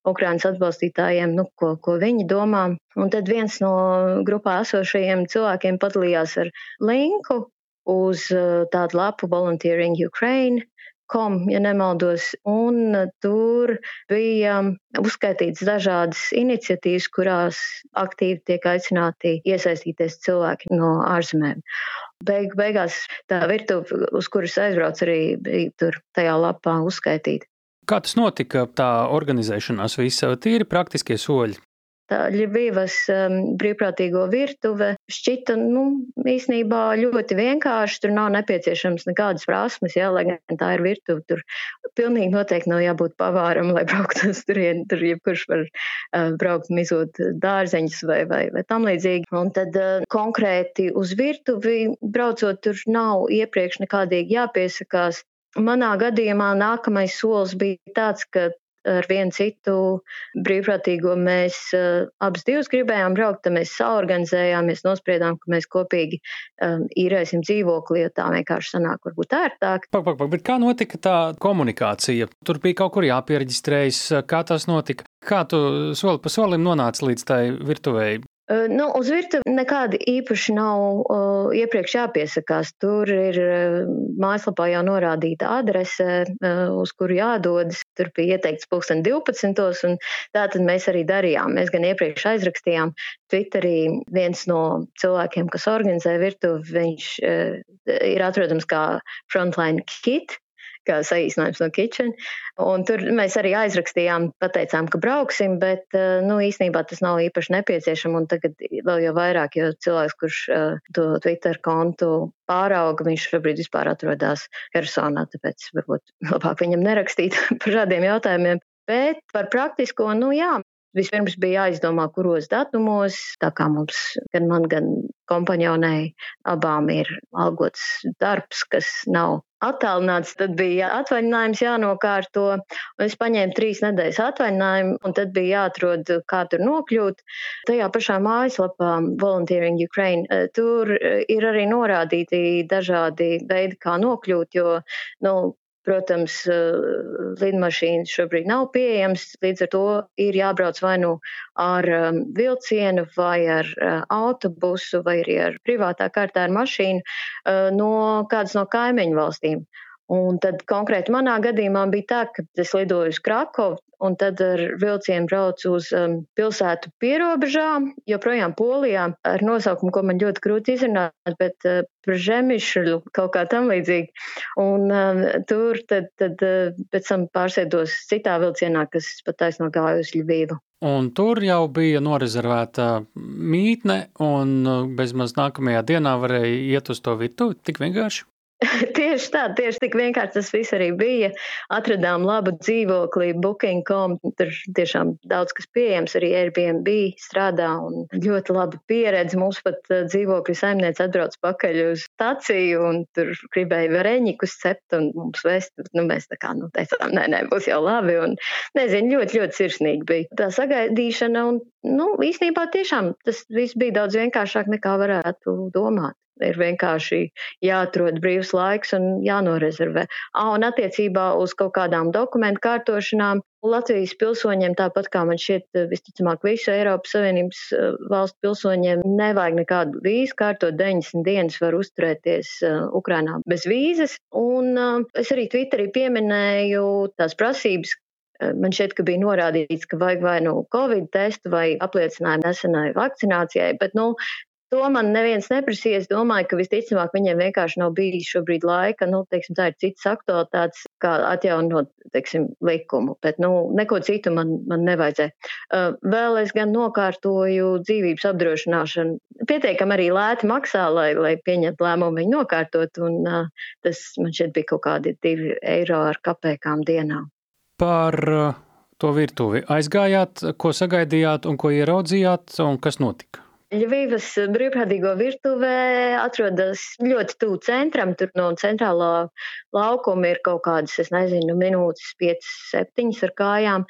Ukraiņas atbalstītājiem, nu, ko, ko viņi domā. Un tad viens no grupā esošajiem cilvēkiem padalījās ar linku uz uh, tādu lapu Volunteering Ukraine, kom, ja nemaldos, un tur bija uzskaitīts dažādas iniciatīvas, kurās aktīvi tiek aicināti iesaistīties cilvēki no ārzemēm. Beigu, beigās tā virtuve, uz kuras aizbrauc, arī bija tur tajā lapā uzskaitīta. Kā tas notika, tā organizēšanās, visa tīri praktiskie soļi? Tā Ļubīvas um, brīvprātīgo virtuve šķita, nu, īsnībā ļoti vienkārši. Tur nav nepieciešams nekādas prasmes, jā, lai gan tā ir virtuve. Tur pilnīgi noteikti nav jābūt pavāram, lai brauktu uz turieni. Tur jebkurš var uh, braukt mizot dārzeņus vai, vai, vai tam līdzīgi. Un tad uh, konkrēti uz virtuvi braucot, tur nav iepriekš nekādīgi jāpiesakās. Manā gadījumā nākamais solis bija tāds, ka ar vienu citu brīvprātīgo mēs uh, abas divas gribējām braukt, tad mēs saorganizējāmies, nospriedām, ka mēs kopīgi um, īrēsim dzīvokli, jo tā vienkārši sanāk varbūt ērtāk. Pak, pak, pak, bet kā notika tā komunikācija? Tur bija kaut kur jāpiereģistrējas, kā tas notika? Kā tu soli pa solim nonāci līdz tai virtuvei? Nu, uz virtuvi nekādi īpaši nav uh, iepriekš jāpiesakās. Tur ir uh, mājaslapā jau norādīta adrese, uh, uz kuru jādodas. Tur bija ieteikts pulksten 12. un tā tad mēs arī darījām. Mēs gan iepriekš aizrakstījām Twitterī viens no cilvēkiem, kas organizē virtuvi, viņš uh, ir atrodams kā Frontline Kit kā saīsinājums no kitchen. Un tur mēs arī aizrakstījām, pateicām, ka brauksim, bet eh, nu, īstenībā tas nav īpaši nepieciešams. Un tagad vēl jau vairāk, jo cilvēks, kurš uh, to Twitter kontu pārauga, viņš šobrīd vispār atrodas Hersonā, tāpēc varbūt labāk viņam nerakstīt par šādiem jautājumiem. Bet par praktisko, nu jā, Vispirms bija jāizdomā, kuros datumos, tā kā mums, gan man, gan kompanionei abām ir algots darbs, kas nav attālināts, tad bija atvaļinājums jānokārto. Es paņēmu trīs nedēļas atvaļinājumu, un tad bija jāatrod, kā tur nokļūt. Tajā pašā mājaslapā Volunteering Ukraine eh, tur eh, ir arī norādīti dažādi veidi, kā nokļūt, jo nu, Protams, eh, lidmašīnas šobrīd nav pieejamas, līdz ar to ir jābrauc vai nu ar um, vilcienu, vai ar uh, autobusu, vai arī ar privātā kārtā ar mašīnu no kādas no kaimiņu valstīm. Un tad konkrēti manā gadījumā bija tā, ka es lidoju uz Krakovu un tad ar vilcienu braucu uz um, pilsētu pierobežām, joprojām Polijā ar nosaukumu, ko man ļoti grūti izrunāt, bet uh, Žemišļu kaut kā tam līdzīgi. Un uh, tur tad, tad uh, pēc tam pārsēdos citā vilcienā, kas pat taisno gāja uz Ļuvīvu. Un tur jau bija norezervēta mītne, un uh, bezmaz nākamajā dienā varēja iet uz to virtuvi. Tik vienkārši. tieši tā, tieši tik vienkārši tas viss arī bija. Atradām labu dzīvokli, Booking.com, tur tiešām daudz kas pieejams, arī Airbnb strādā un ļoti laba pieredze. Mums pat uh, dzīvokļu saimniece atbrauc pakaļ uz staciju un tur gribēja vareņikus cept un mums vest. Nu, mēs tā kā, nu, teicām, nē, nē, būs jau labi un, nezinu, ļoti, ļoti sirsnīgi bija tā sagaidīšana un, nu, īstenībā tiešām tas viss bija daudz vienkāršāk nekā varētu domāt. Ir vienkārši jāatrod brīvs laiks un jānorezervē. Ah, un attiecībā uz kaut kādām dokumentu kārtošanām Latvijas pilsoņiem, tāpat kā man šķiet, visticamāk, visu Eiropas Savienības valstu pilsoņiem, nevajag nekādu vīzu kārtot. 90 dienas var uzturēties Ukrainā bez vīzes. Un es arī Twitterī pieminēju tās prasības, Man šķiet, ka bija norādīts, ka vajag vai nu Covid testu vai apliecinājumu nesenai vakcinācijai, bet nu, To man neviens neprasīja. Es domāju, ka visticamāk viņiem vienkārši nav bijis šobrīd laika. Nu, teiksim, tā ir citas aktualitātes, kā atjaunot teiksim, likumu, bet nu, neko citu man, man nevajadzēja. Uh, vēl es gan nokārtoju dzīvības apdrošināšanu. Pietiekami arī lēti maksā, lai, lai pieņemtu lēmumu viņu nokārtot, un uh, tas man šeit bija kaut kādi divi eiro ar kapekām dienā. Par uh, to virtuvi aizgājāt, ko sagaidījāt un ko ieraudzījāt, un kas notika? Ļuvijas brīvprātīgo virtuvē atrodas ļoti tuvu centram. Tur no centrālā laukuma ir kaut kādas, es nezinu, minūtes, 5, 7 ar kājām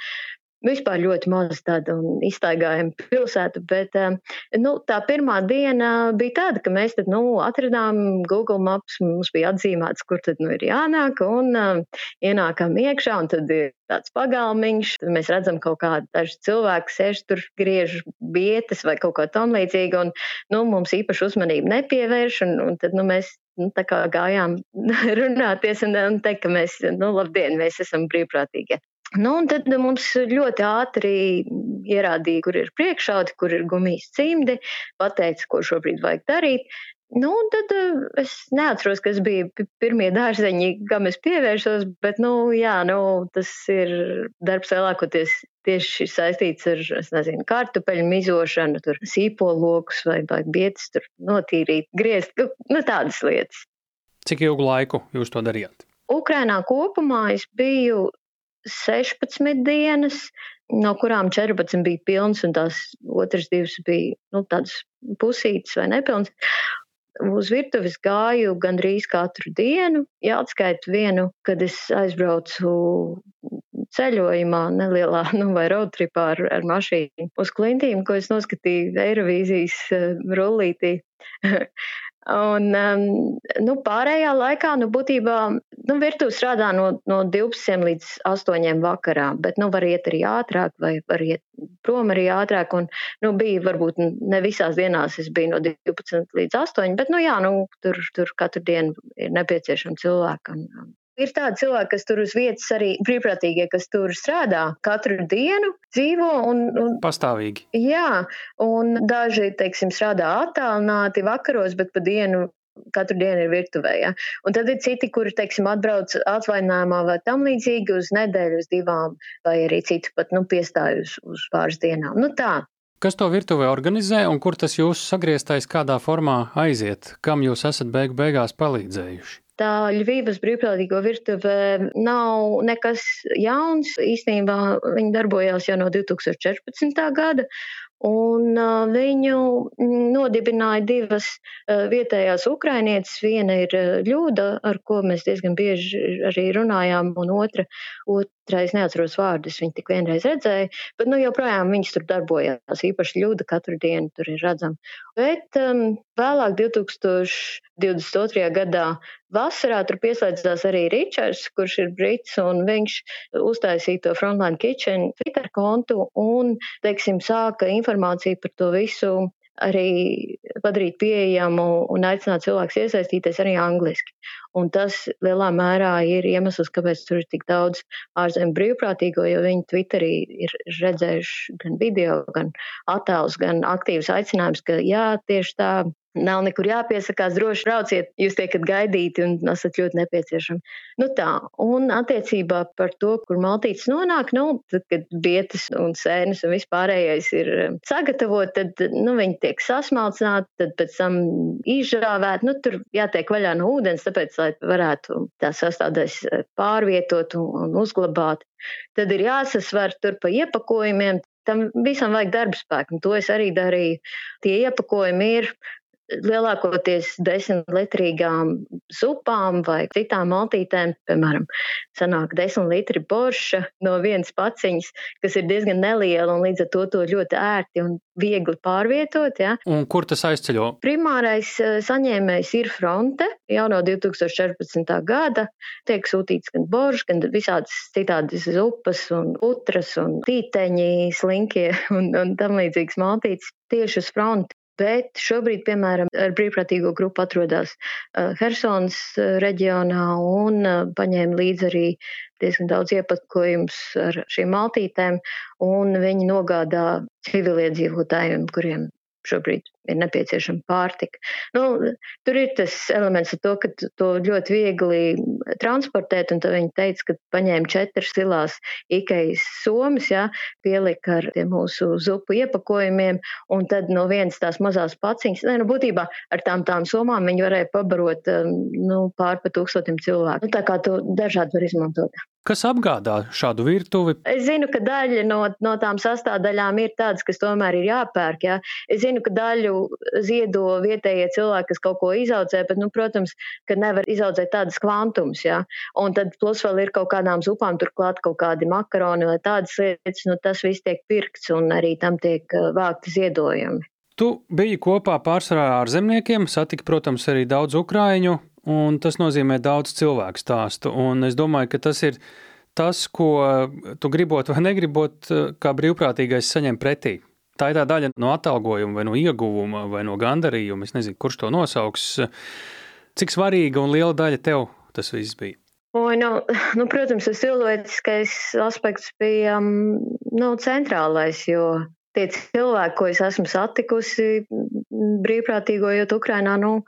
vispār ļoti maz tāda un iztaigājama pilsēta, bet eh, nu, tā pirmā diena bija tāda, ka mēs tad, nu, atradām Google Maps, mums bija atzīmēts, kur tad nu, ir jānāk, un uh, ienākām iekšā, un tad ir tāds pagalmiņš, tad mēs redzam kaut kādu dažu cilvēku sēž tur, griež vietas vai kaut ko tam līdzīgu, un, nu, mums īpaši uzmanību nepievērš, un, un tad, nu, mēs nu, tā kā gājām runāties un, un teikt, ka mēs, nu, labdien, mēs esam brīvprātīgie. Nu, un tad mums ļoti ātri ierādīja, kur ir priekšādi, kur ir gumijas cimdi, pateica, ko šobrīd vajag darīt. Nu, un tad uh, es neatceros, kas bija pirmie dārzeņi, kam es pievērsos, bet, nu, jā, nu, tas ir darbs lielākoties tieši saistīts ar, es nezinu, kartupeļu mizošanu, tur sīpolokus vai, vai bietas tur notīrīt, griezt, nu, nu, tādas lietas. Cik ilgu laiku jūs to darījāt? Ukrainā kopumā es biju 16 dienas, no kurām 14 bija pilnas, un tās otras divas bija nu, tādas pusītas vai nepilnas. Uz virtuves gāju gandrīz katru dienu. Jāatskaita vienu, kad es aizbraucu ceļojumā, nelielā nu, vai roadtripā ar, ar mašīnu uz klintīm, ko es noskatīju Eirovīzijas uh, rullītī. Un, um, nu, pārējā laikā, nu, būtībā, nu, virtuve strādā no, no 12 līdz 8 vakarā, bet, nu, var iet arī ātrāk, vai var iet prom arī ātrāk. Un, nu, bija varbūt ne visās dienās es biju no 12 līdz 8, bet, nu, jā, nu, tur, tur katru dienu ir nepieciešama cilvēka. Ir tādi cilvēki, kas tur uz vietas arī brīvprātīgie, kas tur strādā katru dienu, dzīvo un. un Pastāvīgi. Jā, un daži, teiksim, strādā attālināti vakaros, bet pa dienu katru dienu ir virtuvē. Ja? Un tad ir citi, kuri, teiksim, atbrauc atvaļinājumā vai tam līdzīgi uz nedēļu, uz divām, vai arī citi pat nu, piestāj uz, pāris dienām. Nu, tā. Kas to virtuvē organizē un kur tas jūsu sagrieztais kādā formā aiziet? Kam jūs esat beigu beigās palīdzējuši? Tā Ļuvijas brīvprātīgo virtuve nav nekas jauns. Īstenībā viņi darbojās jau no 2014. gada. Un uh, viņu nodibināja divas uh, vietējās ukrainietes. Viena ir uh, Ļūda, ar ko mēs diezgan bieži arī runājām, un otra, otrais neatceros vārdus, viņa tik vienreiz redzēja, bet nu, joprojām viņas tur darbojās. Īpaši Ļūda katru dienu tur ir redzama. Bet um, vēlāk, 2022. gadā, vasarā tur pieslēdzās arī Ričards, kurš ir brits, un viņš uztaisīja to Frontline Kitchen Twitter kontu un, teiksim, sāka informāciju par to visu arī padarīt pieejamu un aicināt cilvēkus iesaistīties arī angliski. Un tas lielā mērā ir iemesls, kāpēc tur ir tik daudz ārzemju brīvprātīgo, jo viņi Twitterī ir redzējuši gan video, gan attēlus, gan aktīvus aicinājumus, ka jā, tieši tā Nav nekur jāpiesakās, droši brauciet, jūs tiekat gaidīti un esat ļoti nepieciešami. Nu tā, un attiecībā par to, kur maltītes nonāk, nu, tad, kad vietas un sēnes un vispārējais ir um, sagatavot, tad, nu, viņi tiek sasmalcināti, tad pēc tam izžāvēt, nu, tur jātiek vaļā no ūdens, tāpēc, lai varētu tā sastādēs uh, pārvietot un, un uzglabāt. Tad ir jāsasver tur pa iepakojumiem, tam visam vajag darba spēku, un to es arī darīju. Tie iepakojumi ir lielākoties desmit litrīgām zupām vai citām maltītēm, piemēram, sanāk desmit litri borša no vienas paciņas, kas ir diezgan neliela un līdz ar to to ļoti ērti un viegli pārvietot. Ja. Un kur tas aizceļo? Primārais eh, saņēmējs ir fronte jau no 2014. gada. Tiek sūtīts gan boršs, gan visādas citādas zupas un putras un tīteņi, slinkie un, un tam līdzīgas maltītes tieši uz fronti. Bet šobrīd, piemēram, ar brīvprātīgo grupu atrodas uh, Helsonas uh, reģionā un uh, paņēma līdzi arī diezgan daudz iepakojumus ar šīm maltītēm, viņi nogādā civiliedzīvotājiem, kuriem šobrīd ir nepieciešama pārtika. Nu, tur ir tas elements ar to, ka to ļoti viegli transportēt, un viņi teica, ka paņēma četras silās Ikejas somas, ja, pielika ar tiem mūsu zupu iepakojumiem, un tad no vienas tās mazās paciņas, ne, nu, būtībā ar tām tām somām viņi varēja pabarot um, nu, pār pa tūkstotim cilvēku. Nu, tā kā to dažādi var izmantot. Kas apgādā šādu virtuvi? Es zinu, ka daļa no, no tām sastāvdaļām ir tādas, kas tomēr ir jāpērk. Ja? Es zinu, ka daļu ziedo vietējie cilvēki, kas kaut ko izaudzē, bet, nu, protams, ka nevar izaudzēt tādas kvantums. Ja? Un tad plus vēl ir kaut kādām zupām, turklāt kaut kādi makaroni vai tādas lietas, nu, tas viss tiek pirkts un arī tam tiek uh, vākti ziedojumi. Tu biji kopā pārsvarā ar zemniekiem, satika, protams, arī daudz ukrāņu un tas nozīmē daudz cilvēku stāstu. Un es domāju, ka tas ir tas, ko tu gribot vai negribot, kā brīvprātīgais saņem pretī. Tā ir tā daļa no atalgojuma, vai no ieguvuma, vai no gandarījuma. Es nezinu, kurš to nosauks. Cik svarīga un liela daļa tev tas viss bija? O, nu, nu, protams, tas cilvēciskais aspekts bija nu, centrālais, jo tie cilvēki, ko es esmu satikusi brīvprātīgojot Ukrainā, nu,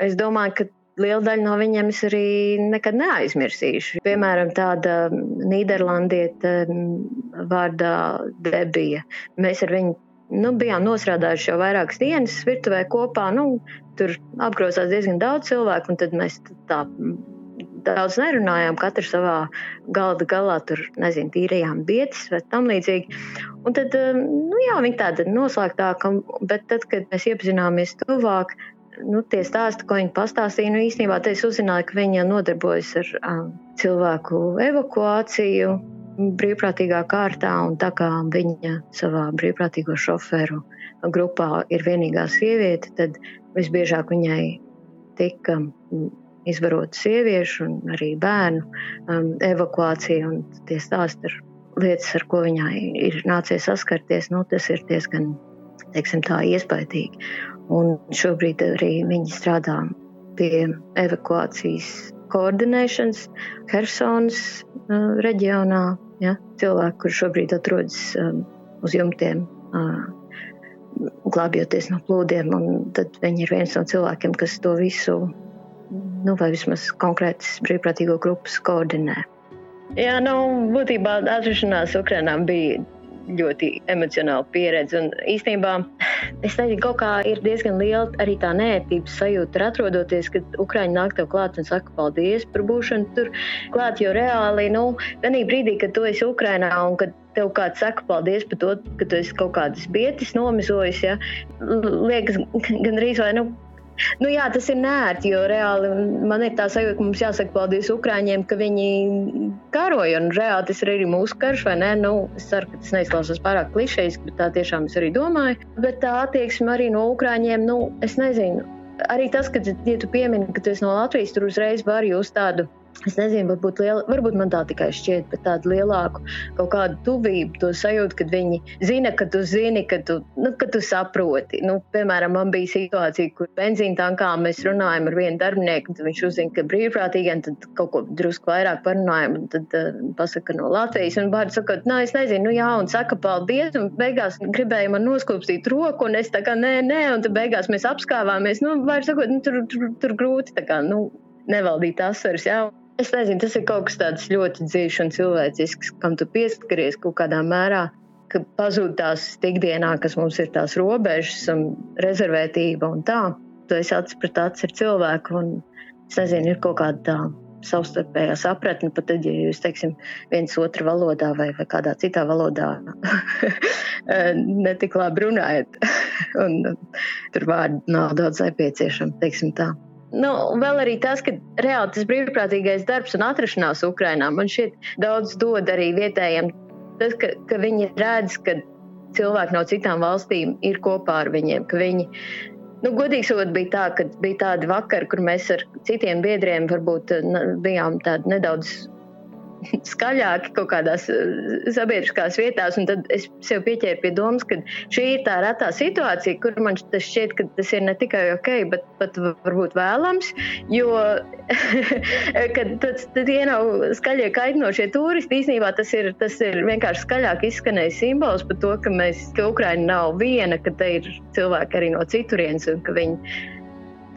es domāju, ka lielu daļu no viņiem es arī nekad neaizmirsīšu. Piemēram, tāda Nīderlandieta vārdā Debija. Mēs ar viņu nu, bijām nostrādājuši jau vairākas dienas virtuvē kopā. Nu, tur apgrozās diezgan daudz cilvēku, un tad mēs tā daudz nerunājām. Katrs savā galda galā tur, nezinu, tīrījām vietas vai tam līdzīgi. Un tad, nu jā, viņa tāda noslēgtāka, bet tad, kad mēs iepazināmies tuvāk, nu, tie stāsti, ko viņa pastāstīja, nu, īstenībā es uzzināju, ka viņa nodarbojas ar um, cilvēku evakuāciju brīvprātīgā kārtā, tā kā viņa savā brīvprātīgo šoferu grupā ir vienīgā sieviete, tad visbiežāk viņai tika izvarota sieviešu un arī bērnu um, evakuācija, tie stāsti ir lietas, ar ko viņai ir nācies saskarties, nu, tas ir diezgan, teiksim tā, iespaidīgi. Un šobrīd arī viņi strādā pie evakuācijas koordinēšanas Helsonas uh, reģionā. Ja? Cilvēki, kurš šobrīd atrodas um, uz jumtiem, uh, glābjoties no plūdiem, un viņi ir viens no cilvēkiem, kas to visu, nu, vai vismaz konkrētas brīvprātīgo grupas koordinē. Jā, nu, būtībā atrašanās Ukrainā bija ļoti emocionāla pieredze. Un īstenībā es nezinu, kaut kā ir diezgan liela arī tā nērtības sajūta, atrodoties, kad Ukrāņi nāk tev klāt un saka paldies par būšanu tur klāt. Jo reāli, nu, tajā brīdī, kad tu esi Ukrainā un kad tev kāds saka paldies par to, ka tu esi kaut kādas bietis nomizojis, ja, liekas gan arī vai, nu, Nu, jā, tas ir nērti, jo reāli man ir tā sajūta, ka mums jāsaka paldies Ukrāņiem, ka viņi karoja. Un reāli tas ir arī mūsu karš, vai ne? Nu, es ceru, ka tas neizklausās pārāk klišejas, bet tā tiešām es arī domāju. Bet tā attieksme arī no Ukrāņiem, nu, es nezinu. Arī tas, ka, ja tu piemini, ka tu esi no Latvijas, tur uzreiz var jūs tādu Es nezinu, varbūt, liela, varbūt man tā tikai šķiet, bet tādu lielāku kaut kādu tuvību, to sajūtu, kad viņi zina, ka tu zini, ka tu, nu, ka tu saproti. Nu, piemēram, man bija situācija, kur benzīna tankā mēs runājam ar vienu darbinieku, tad viņš uzzina, ka brīvprātīgiem tad kaut ko drusku vairāk parunājam, un tad uh, pasaka no Latvijas, un bārds saka, nē, es nezinu, nu jā, un saka paldies, un beigās gribēja man noskūpstīt roku, un es tā kā nē, nē, un tad beigās mēs apskāvāmies, nu, vairs sakot, nu, tur, tur, tur grūti, tā kā, nu, nevaldīt asaras, jā. Es nezinu, tas ir kaut kas tāds ļoti dziļš un cilvēcisks, kam tu pieskaries kaut kādā mērā, ka pazūd tās ikdienā, kas mums ir tās robežas un rezervētība un tā. Tu esi acis pret acis ar cilvēku un, es nezinu, ir kaut kāda tā savstarpējā sapratne, pat tad, ja jūs, teiksim, viens otru valodā vai, vai kādā citā valodā netik labi runājat, un tur vārdi nav daudz nepieciešami, teiksim tā. Nu, vēl arī tas, ka reāli tas brīvprātīgais darbs un atrašanās Ukrajinā man šķiet daudz dod arī vietējiem. Tas, ka, ka viņi redz, ka cilvēki no citām valstīm ir kopā ar viņiem, ka viņi Nu, godīgi sakot, bija tā, ka bija tādi vakari, kur mēs ar citiem biedriem varbūt bijām nedaudz skaļāki kaut kādās eh, sabiedriskās vietās. Tad es sev pieķēru pie domas, ka šī ir tā retā situācija, kur man šķiet, ka tas ir ne tikai ok, bet pat varbūt vēlams. Jo tad ja nav skaļie kaitinošie turisti, īstenībā tas ir, tas ir vienkārši skaļāk izskanējis simbols par to, ka, mēs, ka Ukraina nav viena, ka te ir cilvēki arī no citurienes un ka viņi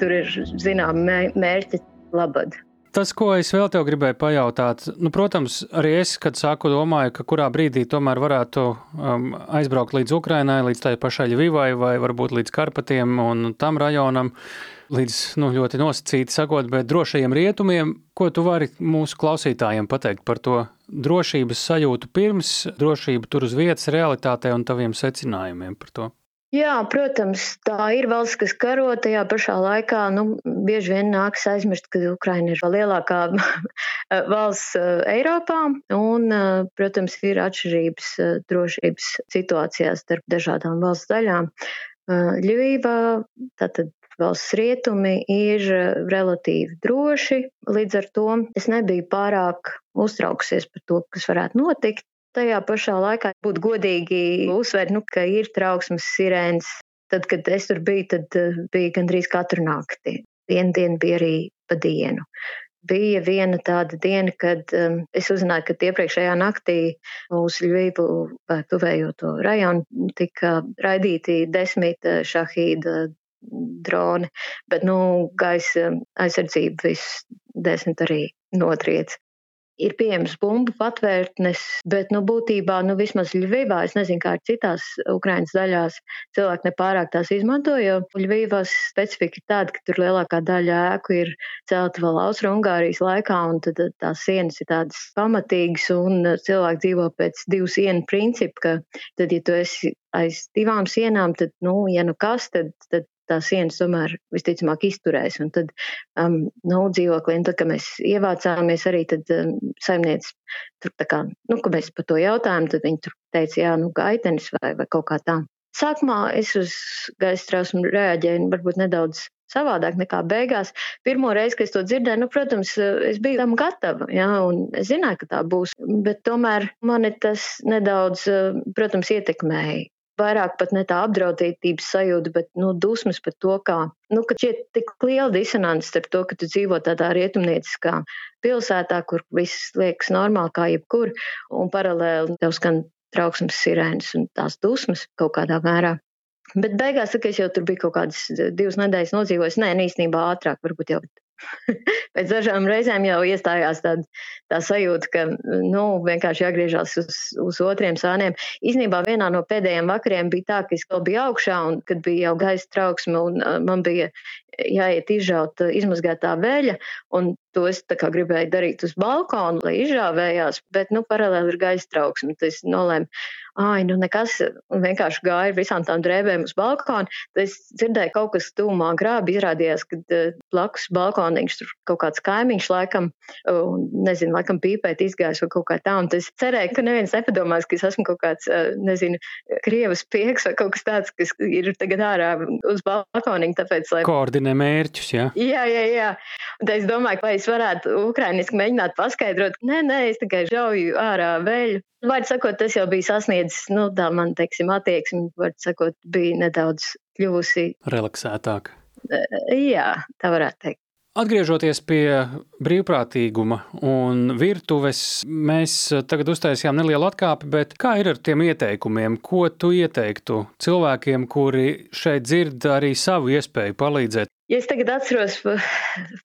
tur ir zināmi mērķi labad. Tas, ko es vēl te gribēju pajautāt, nu, protams, arī es, kad sāku domāju, ka kurā brīdī tomēr varētu um, aizbraukt līdz Ukrainai, līdz tai pašai Ļuvivai vai varbūt līdz Karpatiem un tam rajonam, līdz nu, ļoti nosacīti sakot, bet drošajiem rietumiem, ko tu vari mūsu klausītājiem pateikt par to drošības sajūtu pirms, drošību tur uz vietas realitātē un taviem secinājumiem par to? Jā, protams, tā ir valsts, kas karo tajā pašā laikā. Nu, bieži vien nākas aizmirst, ka Ukraina ir lielākā valsts eh, Eiropā, un, eh, protams, ir atšķirības eh, drošības situācijās starp dažādām valsts daļām. Ļuvībā, tātad valsts rietumi ir relatīvi droši, līdz ar to es nebiju pārāk uztraukusies par to, kas varētu notikt. Tajā pašā laikā būtu godīgi uzsvērt, nu, ka ir trauksmes sirēnas. Tad, kad es tur biju, tad uh, bija gandrīz katru nakti. Vienu dienu bija arī pa dienu. Bija viena tāda diena, kad um, es uzzināju, ka iepriekšējā naktī uz Ļuvību vai tuvējo to rajonu tika raidīti desmit uh, šahīda droni, bet, nu, gaisa aizsardzība viss desmit arī notriec ir pieejams bumbu patvērtnes, bet, nu, būtībā, nu, vismaz Ļuvībā, es nezinu, kā ir citās Ukraiņas daļās, cilvēki nepārāk tās izmanto, jo Ļuvības specifika ir tāda, ka tur lielākā daļa ēku ir celta vēl Austro-Ungārijas laikā, un tad tās sienas ir tādas pamatīgas, un cilvēki dzīvo pēc divu sienu principu, ka tad, ja tu esi aiz divām sienām, tad, nu, ja nu kas, tad, tad tās sienas tomēr visticamāk izturēs. Un tad um, nu, dzīvoklī, tad, kad mēs ievācāmies arī, tad um, saimniece tur tā kā, nu, kad mēs par to jautājām, tad viņi tur teica, jā, nu, gaitenis vai, vai kaut kā tā. Sākumā es uz gaisa trausmu reaģēju varbūt nedaudz savādāk nekā beigās. Pirmo reizi, kad es to dzirdēju, nu, protams, es biju tam gatava, jā, un es zināju, ka tā būs. Bet tomēr mani tas nedaudz, protams, ietekmēja vairāk pat ne tā apdraudētības sajūta, bet nu, dusmas par to, kā, nu, ka šeit tik liela disonance starp to, ka tu dzīvo tādā rietumnieciskā pilsētā, kur viss liekas normāli kā jebkur, un paralēli tev skan trauksmes sirēnas un tās dusmas kaut kādā mērā. Bet beigās, kad es jau tur biju kaut kādas divas nedēļas nodzīvojis, nē, īstenībā ātrāk, varbūt jau Pēc dažām reizēm jau iestājās tāda tā sajūta, ka nu, vienkārši jāgriežas uz, uz otriem sāniem. Īsnībā vienā no pēdējiem vakariem bija tā, ka es vēl biju augšā un kad bija jau gaisa trauksme un man bija jāiet izžaut izmazgātā veļa, un to es gribēju darīt uz balkona, lai izžāvējās, bet nu, paralēli ir gaisa trauksme. Tas nolēma, ai, nu nekas, un vienkārši gāja ar visām tām drēbēm uz balkonu. Tad es dzirdēju kaut kas tūmā grābi, izrādījās, ka uh, blakus balkoniņš tur kaut kāds kaimiņš laikam, nezinu, laikam pīpēt izgājis vai kaut kā tā. Un es cerēju, ka neviens nepadomās, ka es esmu kaut kāds, uh, nezinu, krievas pieks vai kaut kas tāds, kas ir tagad ārā uz balkoniņa, tāpēc, lai. Koordinē mērķus, jā? Jā, jā, jā. Un es domāju, vai es varētu ukrainiski mēģināt paskaidrot, nē, nē, es tikai žauju ārā veļu. Vārds sakot, tas jau bija sasniedzis, nu, tā man, teiksim, attieksme, vārds sakot, bija nedaudz kļuvusi. Relaksētāk. Jā, tā varētu teikt. Atgriežoties pie brīvprātīguma un virtuves, mēs tagad uztaisījām nelielu atkāpi, bet kā ir ar tiem ieteikumiem? Ko tu ieteiktu cilvēkiem, kuri šeit dzird arī savu iespēju palīdzēt Ja es tagad atceros par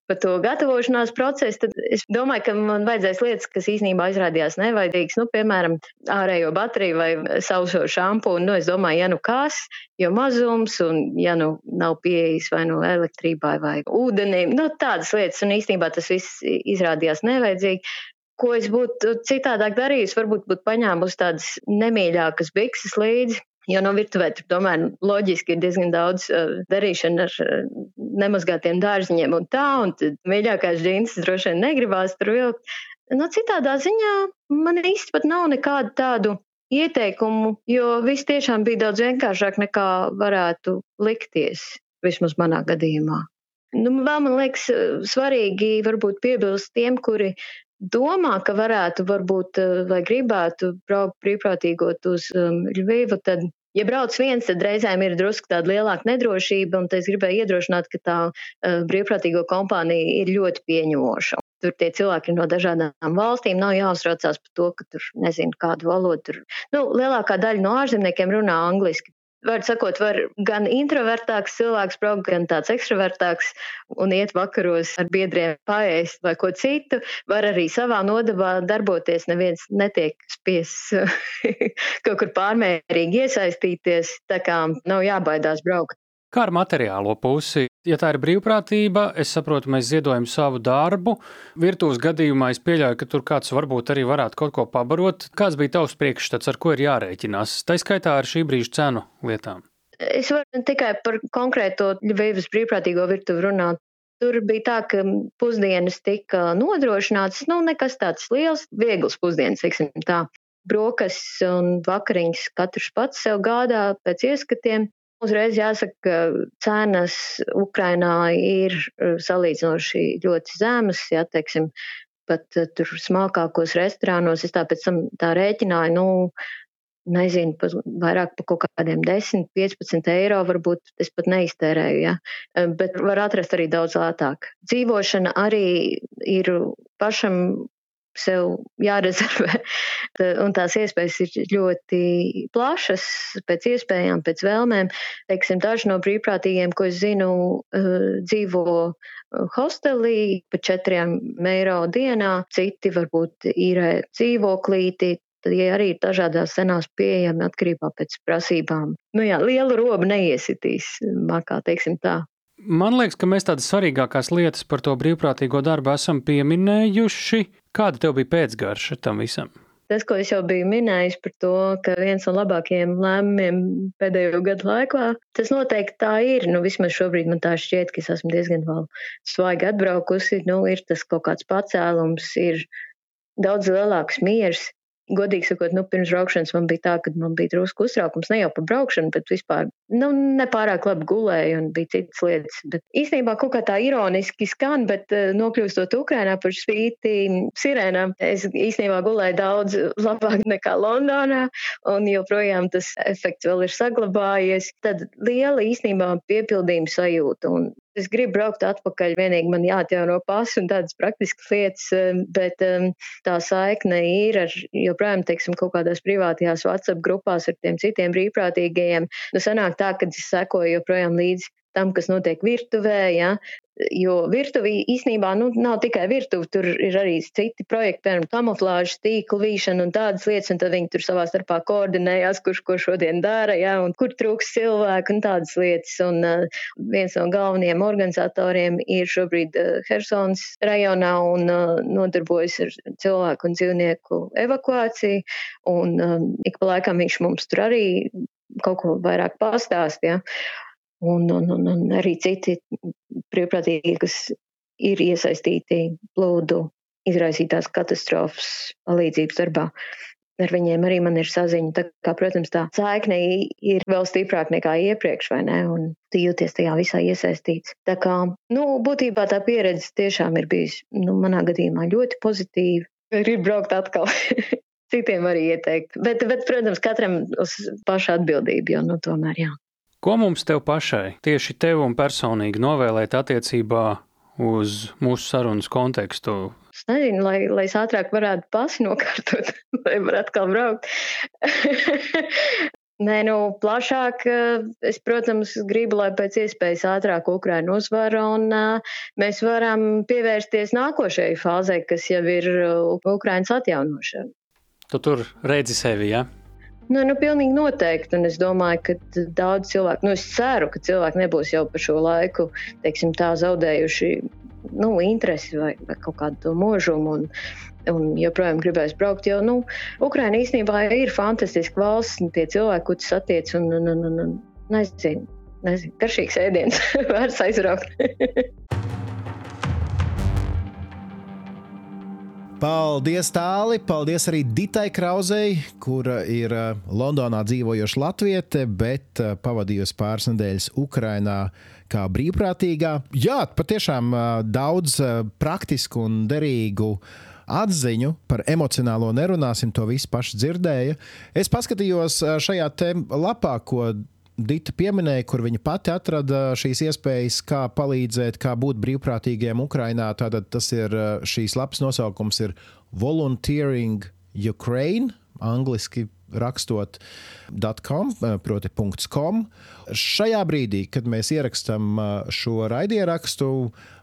pa to gatavošanās procesu, tad es domāju, ka man vajadzēs lietas, kas īstenībā izrādījās nevajadīgas. Nu, piemēram, ārējo bateriju vai sauso šampūnu. Nu, es domāju, ja nu kas, jo mazums, un ja nu nav pieejas vai nu elektrībai vai ūdenim, nu, tādas lietas. Un īstenībā tas viss izrādījās nevajadzīgi ko es būtu citādāk darījis, varbūt būtu paņēmusi tādas nemīļākas bikses līdzi, Jo no virtuvē tur tomēr loģiski ir diezgan daudz uh, darīšana ar uh, nemazgātiem dārziņiem un tā, un mīļākās džīnsas droši vien negribās tur vilkt. No citādā ziņā man īsti pat nav nekādu tādu ieteikumu, jo viss tiešām bija daudz vienkāršāk nekā varētu likties, vismaz manā gadījumā. Nu, vēl man liekas svarīgi varbūt piebilst tiem, kuri domā, ka varētu varbūt vai gribētu braukt brīvprātīgot uz um, Ļuvivu, tad Ja brauc viens, tad reizēm ir drusku tāda lielāka nedrošība, un es gribēju iedrošināt, ka tā uh, brīvprātīgo kompānija ir ļoti pieņemoša. Tur tie cilvēki ir no dažādām valstīm. Nav jāuztraucās par to, ka tur nezinu, kādu valodu tur. Nu, lielākā daļa no ārzemniekiem runā angliski. Var sakot, var gan introvertāks cilvēks braukt, gan tāds ekstravertāks un iet vakaros ar biedriem paēst vai ko citu. Var arī savā nodabā darboties. Neviens netiek spiests kaut kur pārmērīgi iesaistīties, tā kā nav jābaidās braukt. Kā ar materiālo pusi? Ja tā ir brīvprātība, es saprotu, mēs ziedojam savu darbu. Virtuves gadījumā es pieļauju, ka tur kāds varbūt arī varētu kaut ko pabarot. Kāds bija tavs priekšstats, ar ko ir jārēķinās? Tā skaitā ar šī brīža cenu lietām. Es varu tikai par konkrēto Ļuvijas brīvprātīgo virtuvi runāt. Tur bija tā, ka pusdienas tika nodrošinātas, nu, nekas tāds liels, viegls pusdienas, teiksim tā. Brokastis un vakariņas katrs pats sev gādā pēc ieskatiem. Uzreiz jāsaka, ka cenas Ukrainā ir eh, salīdzinoši ļoti zemas, ja teiksim, pat eh, tur smalkākos restorānos. Es tāpēc tam tā rēķināju, nu, nezinu, pa, vairāk par kaut kādiem 10, 15 eiro varbūt es pat neiztērēju, ja? Eh, bet var atrast arī daudz lētāk. Dzīvošana arī ir pašam sev jārezervē. Un tās iespējas ir ļoti plašas, pēc iespējām, pēc vēlmēm. Teiksim, daži no brīvprātīgiem, ko es zinu, eh, dzīvo eh, hostelī pa četriem eiro dienā, citi varbūt īrē dzīvoklīti, tad ja arī ir dažādās cenās pieejami atkarībā pēc prasībām. Nu jā, liela roba neiesitīs, makā, teiksim tā. Man liekas, ka mēs tādas svarīgākās lietas par to brīvprātīgo darbu esam pieminējuši. Kāda tev bija pēcgarša tam visam? Tas, ko es jau biju minējis par to, ka viens no labākajiem lēmumiem pēdējo gadu laikā, tas noteikti tā ir. Nu, vismaz šobrīd man tā šķiet, ka es esmu diezgan vēl svaigi atbraukusi. Nu, ir tas kaut kāds pacēlums, ir daudz lielāks miers godīgi sakot, nu, pirms braukšanas man bija tā, ka man bija drusku uztraukums ne jau par braukšanu, bet vispār nu, nepārāk labi gulēju un bija citas lietas. Bet īstenībā kaut kā tā ironiski skan, bet uh, nokļūstot Ukrainā par spīti sirēnām, es īstenībā gulēju daudz labāk nekā Londonā un joprojām tas efekts vēl ir saglabājies. Tad liela īstenībā piepildījuma sajūta un Es gribu braukt atpakaļ, vienīgi man jāatjauno pasu un tādas praktiskas lietas, um, bet um, tā saikne ir ar joprojām, teiksim, kaut kādās privātajās WhatsApp grupās ar tiem citiem brīvprātīgajiem. Nu, sanāk tā, ka es sekoju joprojām līdzi tam, kas notiek virtuvē, ja, Jo virtuvī īsnībā nu, nav tikai virtuve, tur ir arī citi projekti, piemēram, kamuflāžas, tīkla vīšana un tādas lietas, un tad viņi tur savā starpā koordinējās, kurš ko šodien dara, ja, un kur trūks cilvēku un tādas lietas. Un uh, viens no galvenajiem organizatoriem ir šobrīd uh, Hersons rajonā un uh, nodarbojas ar cilvēku un dzīvnieku evakuāciju, un um, ik pa laikam viņš mums tur arī kaut ko vairāk pastāst. Un, un, un, un arī citi brīvprātīgi, kas ir iesaistīti plūdu izraisītās katastrofas palīdzības darbā. Ar viņiem arī man ir saziņa. Tā kā, protams, tā saikne ir vēl stiprāka nekā iepriekš, vai ne? Un tu jūties tajā visā iesaistīts. Tā kā, nu, būtībā tā pieredze tiešām ir bijusi, nu, manā gadījumā ļoti pozitīva. Gribu braukt atkal. citiem arī ieteikt. Bet, bet, protams, katram uz pašu atbildību, jo nu, tomēr jā. Ko mums tev pašai, tieši tev un personīgi novēlēt attiecībā uz mūsu sarunas kontekstu? Es nezinu, lai, lai es ātrāk varētu pasi nokārtot, lai varētu atkal braukt. Nē, nu, plašāk es, protams, gribu, lai pēc iespējas ātrāk Ukraina uzvar un uh, mēs varam pievērsties nākošajai fāzei, kas jau ir Ukrainas atjaunošana. Tu tur redzi sevi, ja? Nu, nu, pilnīgi noteikti. Un es domāju, ka daudz cilvēku, nu, es ceru, ka cilvēki nebūs jau par šo laiku, teiksim, tā zaudējuši nu, interesi vai, vai kaut kādu to mūžumu. Un, un joprojām gribēs braukt. Jo nu, Ukraiņa īstenībā ir fantastiska valsts, un tie cilvēki, kurus satiec, un, un, un, un, un nezinu, nezinu, garšīgs ēdiens, vērts aizraukt. Paldies, Tāli! Paldies arī Ditai Krauzei, kura ir uh, Londonā dzīvojoša latviete, bet uh, pavadījusi pāris nedēļas Ukrajinā kā brīvprātīgā. Jā, patiešām uh, daudz praktisku un derīgu atziņu par emocionālo nerunāsim, to visu paši dzirdēja. Es paskatījos šajā lapā, ko Dita pieminēja, kur viņa pati atrada šīs iespējas, kā palīdzēt, kā būt brīvprātīgiem Ukrajinā. Tātad tas ir šīs lapas nosaukums ir Volunteering Ukraine, angliski rakstot .com, proti .com. Šajā brīdī, kad mēs ierakstām šo raidierakstu,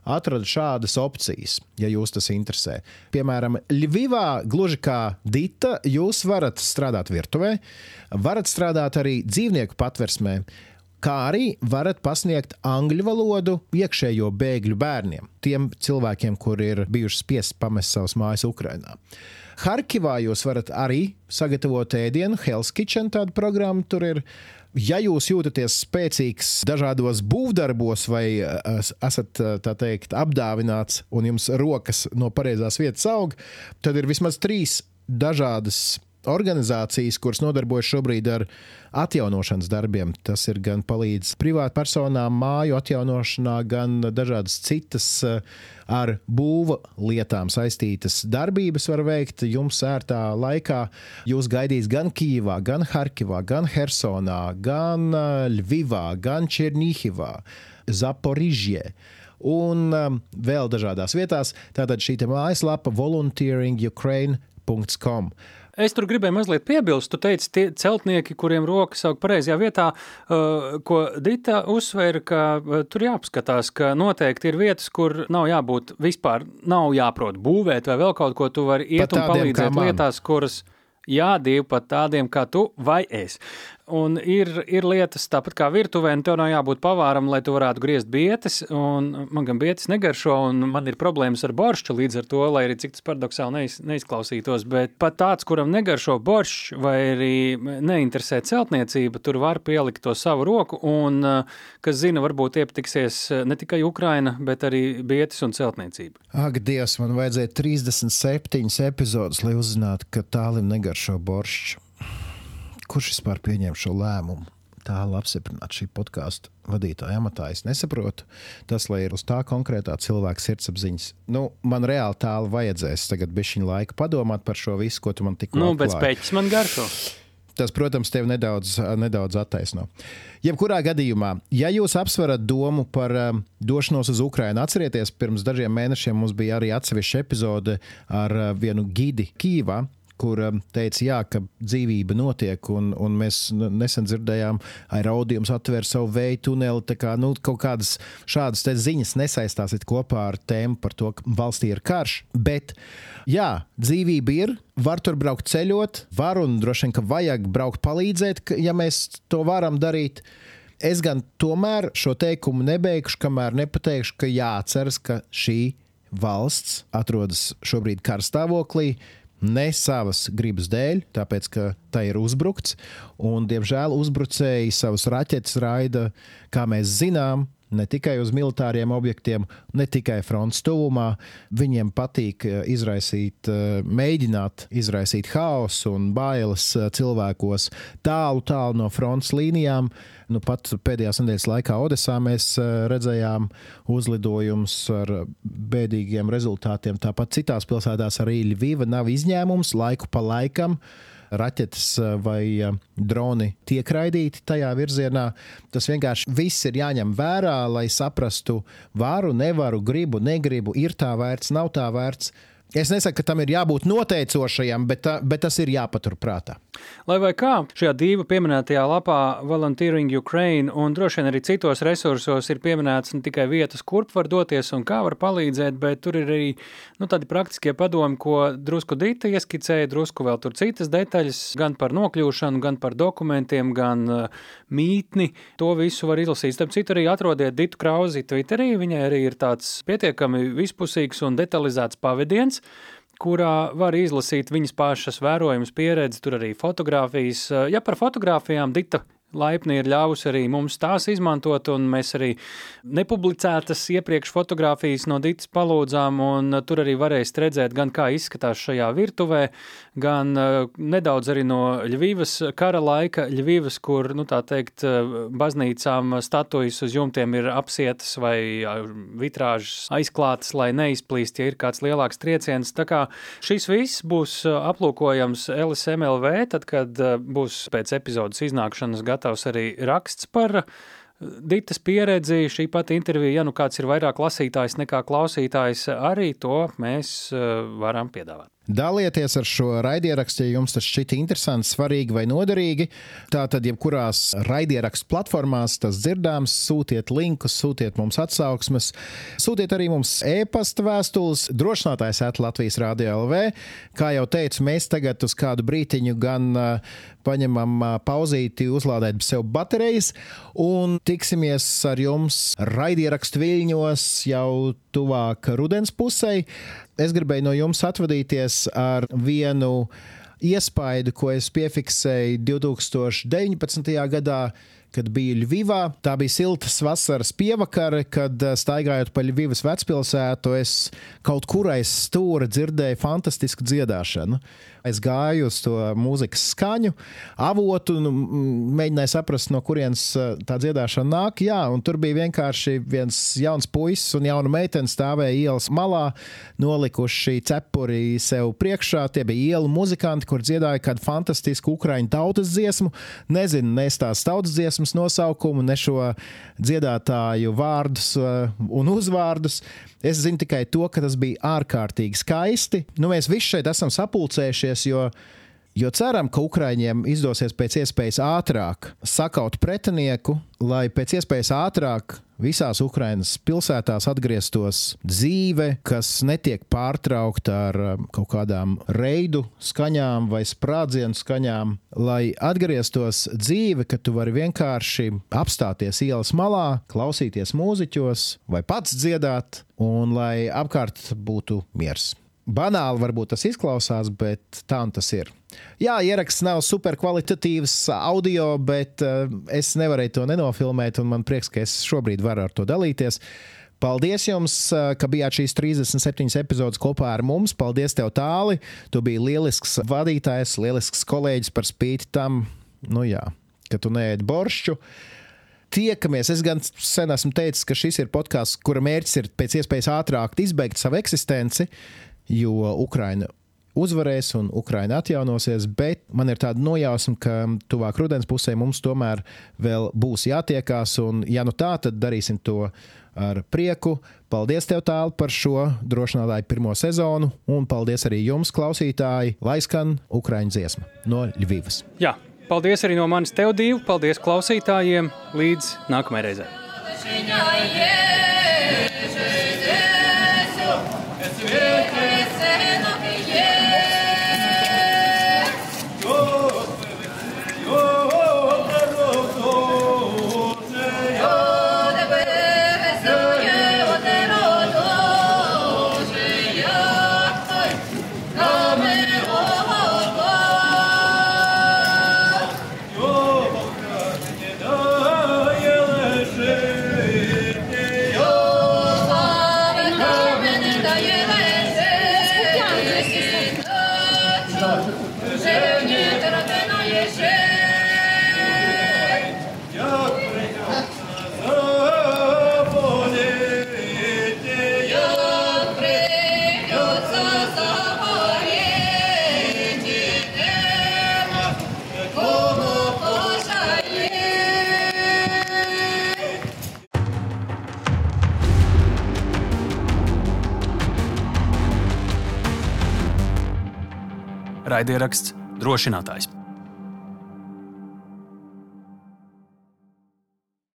atradu šādas opcijas, ja jūs tas interesē. Piemēram, Ļuvivā, gluži kā Dita, jūs varat strādāt virtuvē, varat strādāt arī dzīvnieku patversmē. Kā arī varat pasniegt angļu valodu iekšējo bēgļu bērniem, tiem cilvēkiem, kuri ir bijuši spiest pamest savas mājas Ukrajinā. Harkivā jūs varat arī sagatavot ēdienu, Hell's Kitchen tāda programma tur ir. Ja jūs jūtaties spēcīgs dažādos būvdarbos, vai esat teikt, apdāvināts un jums rokas no pareizās vietas aug, tad ir vismaz trīs dažādas organizācijas, kuras nodarbojas šobrīd ar atjaunošanas darbiem. Tas ir gan palīdz privātpersonām, māju atjaunošanā, gan dažādas citas eh, ar būva lietām saistītas darbības var veikt jums ērtā laikā. Jūs gaidīs gan Kīvā, gan Harkivā, gan Hersonā, gan eh, Ļvivā, gan Černihivā, Zaporižjē un um, vēl dažādās vietās. Tātad šī mājaslapa volunteeringukraine.com. Es tur gribēju mazliet piebilst. Tu teici, tie celtnieki, kuriem rokas aug pareizajā vietā, uh, ko Dita uzsvēra, ka uh, tur jāapskatās, ka noteikti ir vietas, kur nav jābūt vispār, nav jāprot būvēt vai vēl kaut ko. Tu vari iet Pat un palīdzēt lietās, kuras jādīv pat tādiem kā tu vai es. Un ir, ir lietas, tāpat kā virtuvē, un tev nav jābūt pavāram, lai tu varētu griezt bietes. Man gan bietes negaršo, un man ir problēmas ar boršu līdz ar to, lai arī cik tas paradoxāli neiz, neizklausītos. Bet pat tāds, kuram negaršo boršs vai arī neinteresē celtniecība, tur var pielikt to savu roku. Un, kas zina, varbūt iepatiksies ne tikai Ukraina, bet arī bietes un celtniecība. Ak, Dievs, man vajadzēja 37 epizodus, lai uzzinātu, ka tālim negaršo boršs kurš vispār pieņem šo lēmumu? Tālu apstiprināt šī podkāstu vadītāja amatā. Es nesaprotu, tas, lai ir uz tā konkrētā cilvēka sirdsapziņas. Nu, man reāli tālu vajadzēs tagad bišķiņu laika padomāt par šo visu, ko tu man tikko nu, bet spēķis man garšo. Tas, protams, tevi nedaudz, nedaudz attaisno. Jebkurā gadījumā, ja jūs apsverat domu par um, došanos uz Ukrajinu, atcerieties, pirms dažiem mēnešiem mums bija arī atsevišķa epizode ar uh, vienu gidi Kīvā, kur um, teica, jā, ka dzīvība notiek, un, un mēs nesen dzirdējām, ar audījums atver savu vēju tuneli. Tā kā nu, kaut kādas šādas ziņas nesaistās kopā ar tēmu par to, ka valstī ir karš. Bet, jā, dzīvība ir, var tur braukt ceļot, var un droši vien, ka vajag braukt palīdzēt, ja mēs to varam darīt. Es gan tomēr šo teikumu nebeigšu, kamēr nepateikšu, ka jāatceras, ka šī valsts atrodas šobrīd karstāvoklī ne savas gribas dēļ, tāpēc ka tā ir uzbrukts. Un, diemžēl uzbrucēji savus raķetes raida, kā mēs zinām, ne tikai uz militāriem objektiem, ne tikai fronts tuvumā. Viņiem patīk eh, izraisīt, eh, mēģināt izraisīt haosu un bailes eh, cilvēkos tālu, tālu no fronts līnijām. Nu, pat pēdējās nedēļas laikā Odesā mēs redzējām uzlidojumus ar bēdīgiem rezultātiem. Tāpat citās pilsētās arī Ļuviva nav izņēmums laiku pa laikam raķetes eh, vai eh, droni tiek raidīti tajā virzienā. Tas vienkārši viss ir jāņem vērā, lai saprastu, varu, nevaru, gribu, negribu, ir tā vērts, nav tā vērts. Es nesaku, ka tam ir jābūt noteicošajam, bet, tā, bet tas ir jāpaturprātā. Lai vai kā šajā divu pieminētajā lapā Volunteering Ukraine un droši vien arī citos resursos ir pieminēts ne tikai vietas, kurp var doties un kā var palīdzēt, bet tur ir arī nu, tādi praktiskie padomi, ko drusku Dita ieskicēja, drusku vēl tur citas detaļas, gan par nokļūšanu, gan par dokumentiem, gan uh, mītni. To visu var izlasīt. Starp citu, arī atrodiet Ditu Krauzi Twitterī. Viņai arī ir tāds pietiekami vispusīgs un detalizēts pavadiens kurā var izlasīt viņas pašas vērojumus, pieredzi, tur arī fotografijas. Ja par fotografijām Dita laipni ir ļāvusi arī mums tās izmantot, un mēs arī nepublicētas iepriekš fotografijas no Dītas palūdzām, un tur arī varēs redzēt gan kā izskatās šajā virtuvē, gan uh, nedaudz arī no Ļvīvas kara laika, Ļvīvas, kur, nu tā teikt, baznīcām statujas uz jumtiem ir apsietas vai vitrāžas aizklātas, lai neizplīst, ja ir kāds lielāks trieciens. Tā kā šis viss būs aplūkojams LSMLV, tad, kad būs pēc epizodes iznākšanas gatavs gatavs arī raksts par uh, Ditas pieredzi, šī pati intervija, ja nu kāds ir vairāk lasītājs nekā klausītājs, arī to mēs uh, varam piedāvāt. Dalieties ar šo raidierakstu, ja jums tas šķiet interesanti, svarīgi vai noderīgi. Tātad, jebkurās raidierakstu platformās tas dzirdāms, sūtiet linkus, sūtiet mums atsauksmes, sūtiet arī mums e-pasta vēstules, drošinātājs at Latvijas Rādio LV. Kā jau teicu, mēs tagad uz kādu brītiņu gan paņemam pauzīti, uzlādēt sev baterijas un tiksimies ar jums raidierakstu viļņos jau tuvāk rudens pusē es gribēju no jums atvadīties ar vienu iespaidu, ko es piefiksēju 2019. gadā. Kad biju Ļuvijā, tā bija siltas vasaras pievakare, kad eh, staigājot pa Ļuvijas vecpilsētu, es kaut kur aiz stūra dzirdēju fantastisku dziedāšanu. Es gāju uz to mūzikas skaņu, avotu, nu, mēģināju saprast, no kurienes tā dziedāšana nāk. Jā, un tur bija vienkārši viens jauns puisis un jauna meitene stāvēja ielas malā, nolikuši cepuri sev priekšā. Tie bija ielu muzikanti, kur dziedāja kādu fantastisku ukraiņu tautas dziesmu. Nezinu, ne tās tautas dziesmas nosaukumu, ne šo dziedātāju vārdus un uzvārdus. Es zinu tikai to, ka tas bija ārkārtīgi skaisti. Nu, mēs visi šeit esam sapulcējušies, jo, jo ceram, ka Ukraiņiem izdosies pēc iespējas ātrāk sakaut pretinieku, lai pēc iespējas ātrāk visās Ukraiņas pilsētās atgrieztos dzīve, kas netiek pārtraukta ar um, kaut kādām reidu skaņām vai sprādzienu skaņām, lai atgrieztos dzīve, ka tu vari vienkārši apstāties ielas malā, klausīties mūziķos vai pats dziedāt un lai apkārt būtu miers. Banāli varbūt tas izklausās, bet tā un tas ir. Jā, ieraksts nav superkvalitatīvs audio, bet uh, es nevarēju to nenofilmēt, un man prieks, ka es šobrīd varu ar to dalīties. Paldies jums, uh, ka bijāt šīs 37 epizodes kopā ar mums. Paldies, tev tāli. Tu biji lielisks vadītājs, lielisks kolēģis par spīti tam, nu jā, ka tu neēdi boršķu. Tiekamies. Es gan sen esmu teicis, ka šis ir podkāsts, kura mērķis ir pēc iespējas ātrāk izbeigt savu eksistenci, jo Ukraina uzvarēs un Ukraina atjaunosies, bet man ir tāda nojausma, ka tuvāk rudens pusē mums tomēr vēl būs jātiekās, un ja nu tā, tad darīsim to ar prieku. Paldies, tev, Tāl, par šo drošinātāju pirmo sezonu, un paldies arī jums, klausītāji, lai skan Ukraiņu dziesma no Ļuvivas. Jā, paldies arī no manis tev divu, paldies klausītājiem, līdz nākamajai reizei. Raidieraksts drošinātājs.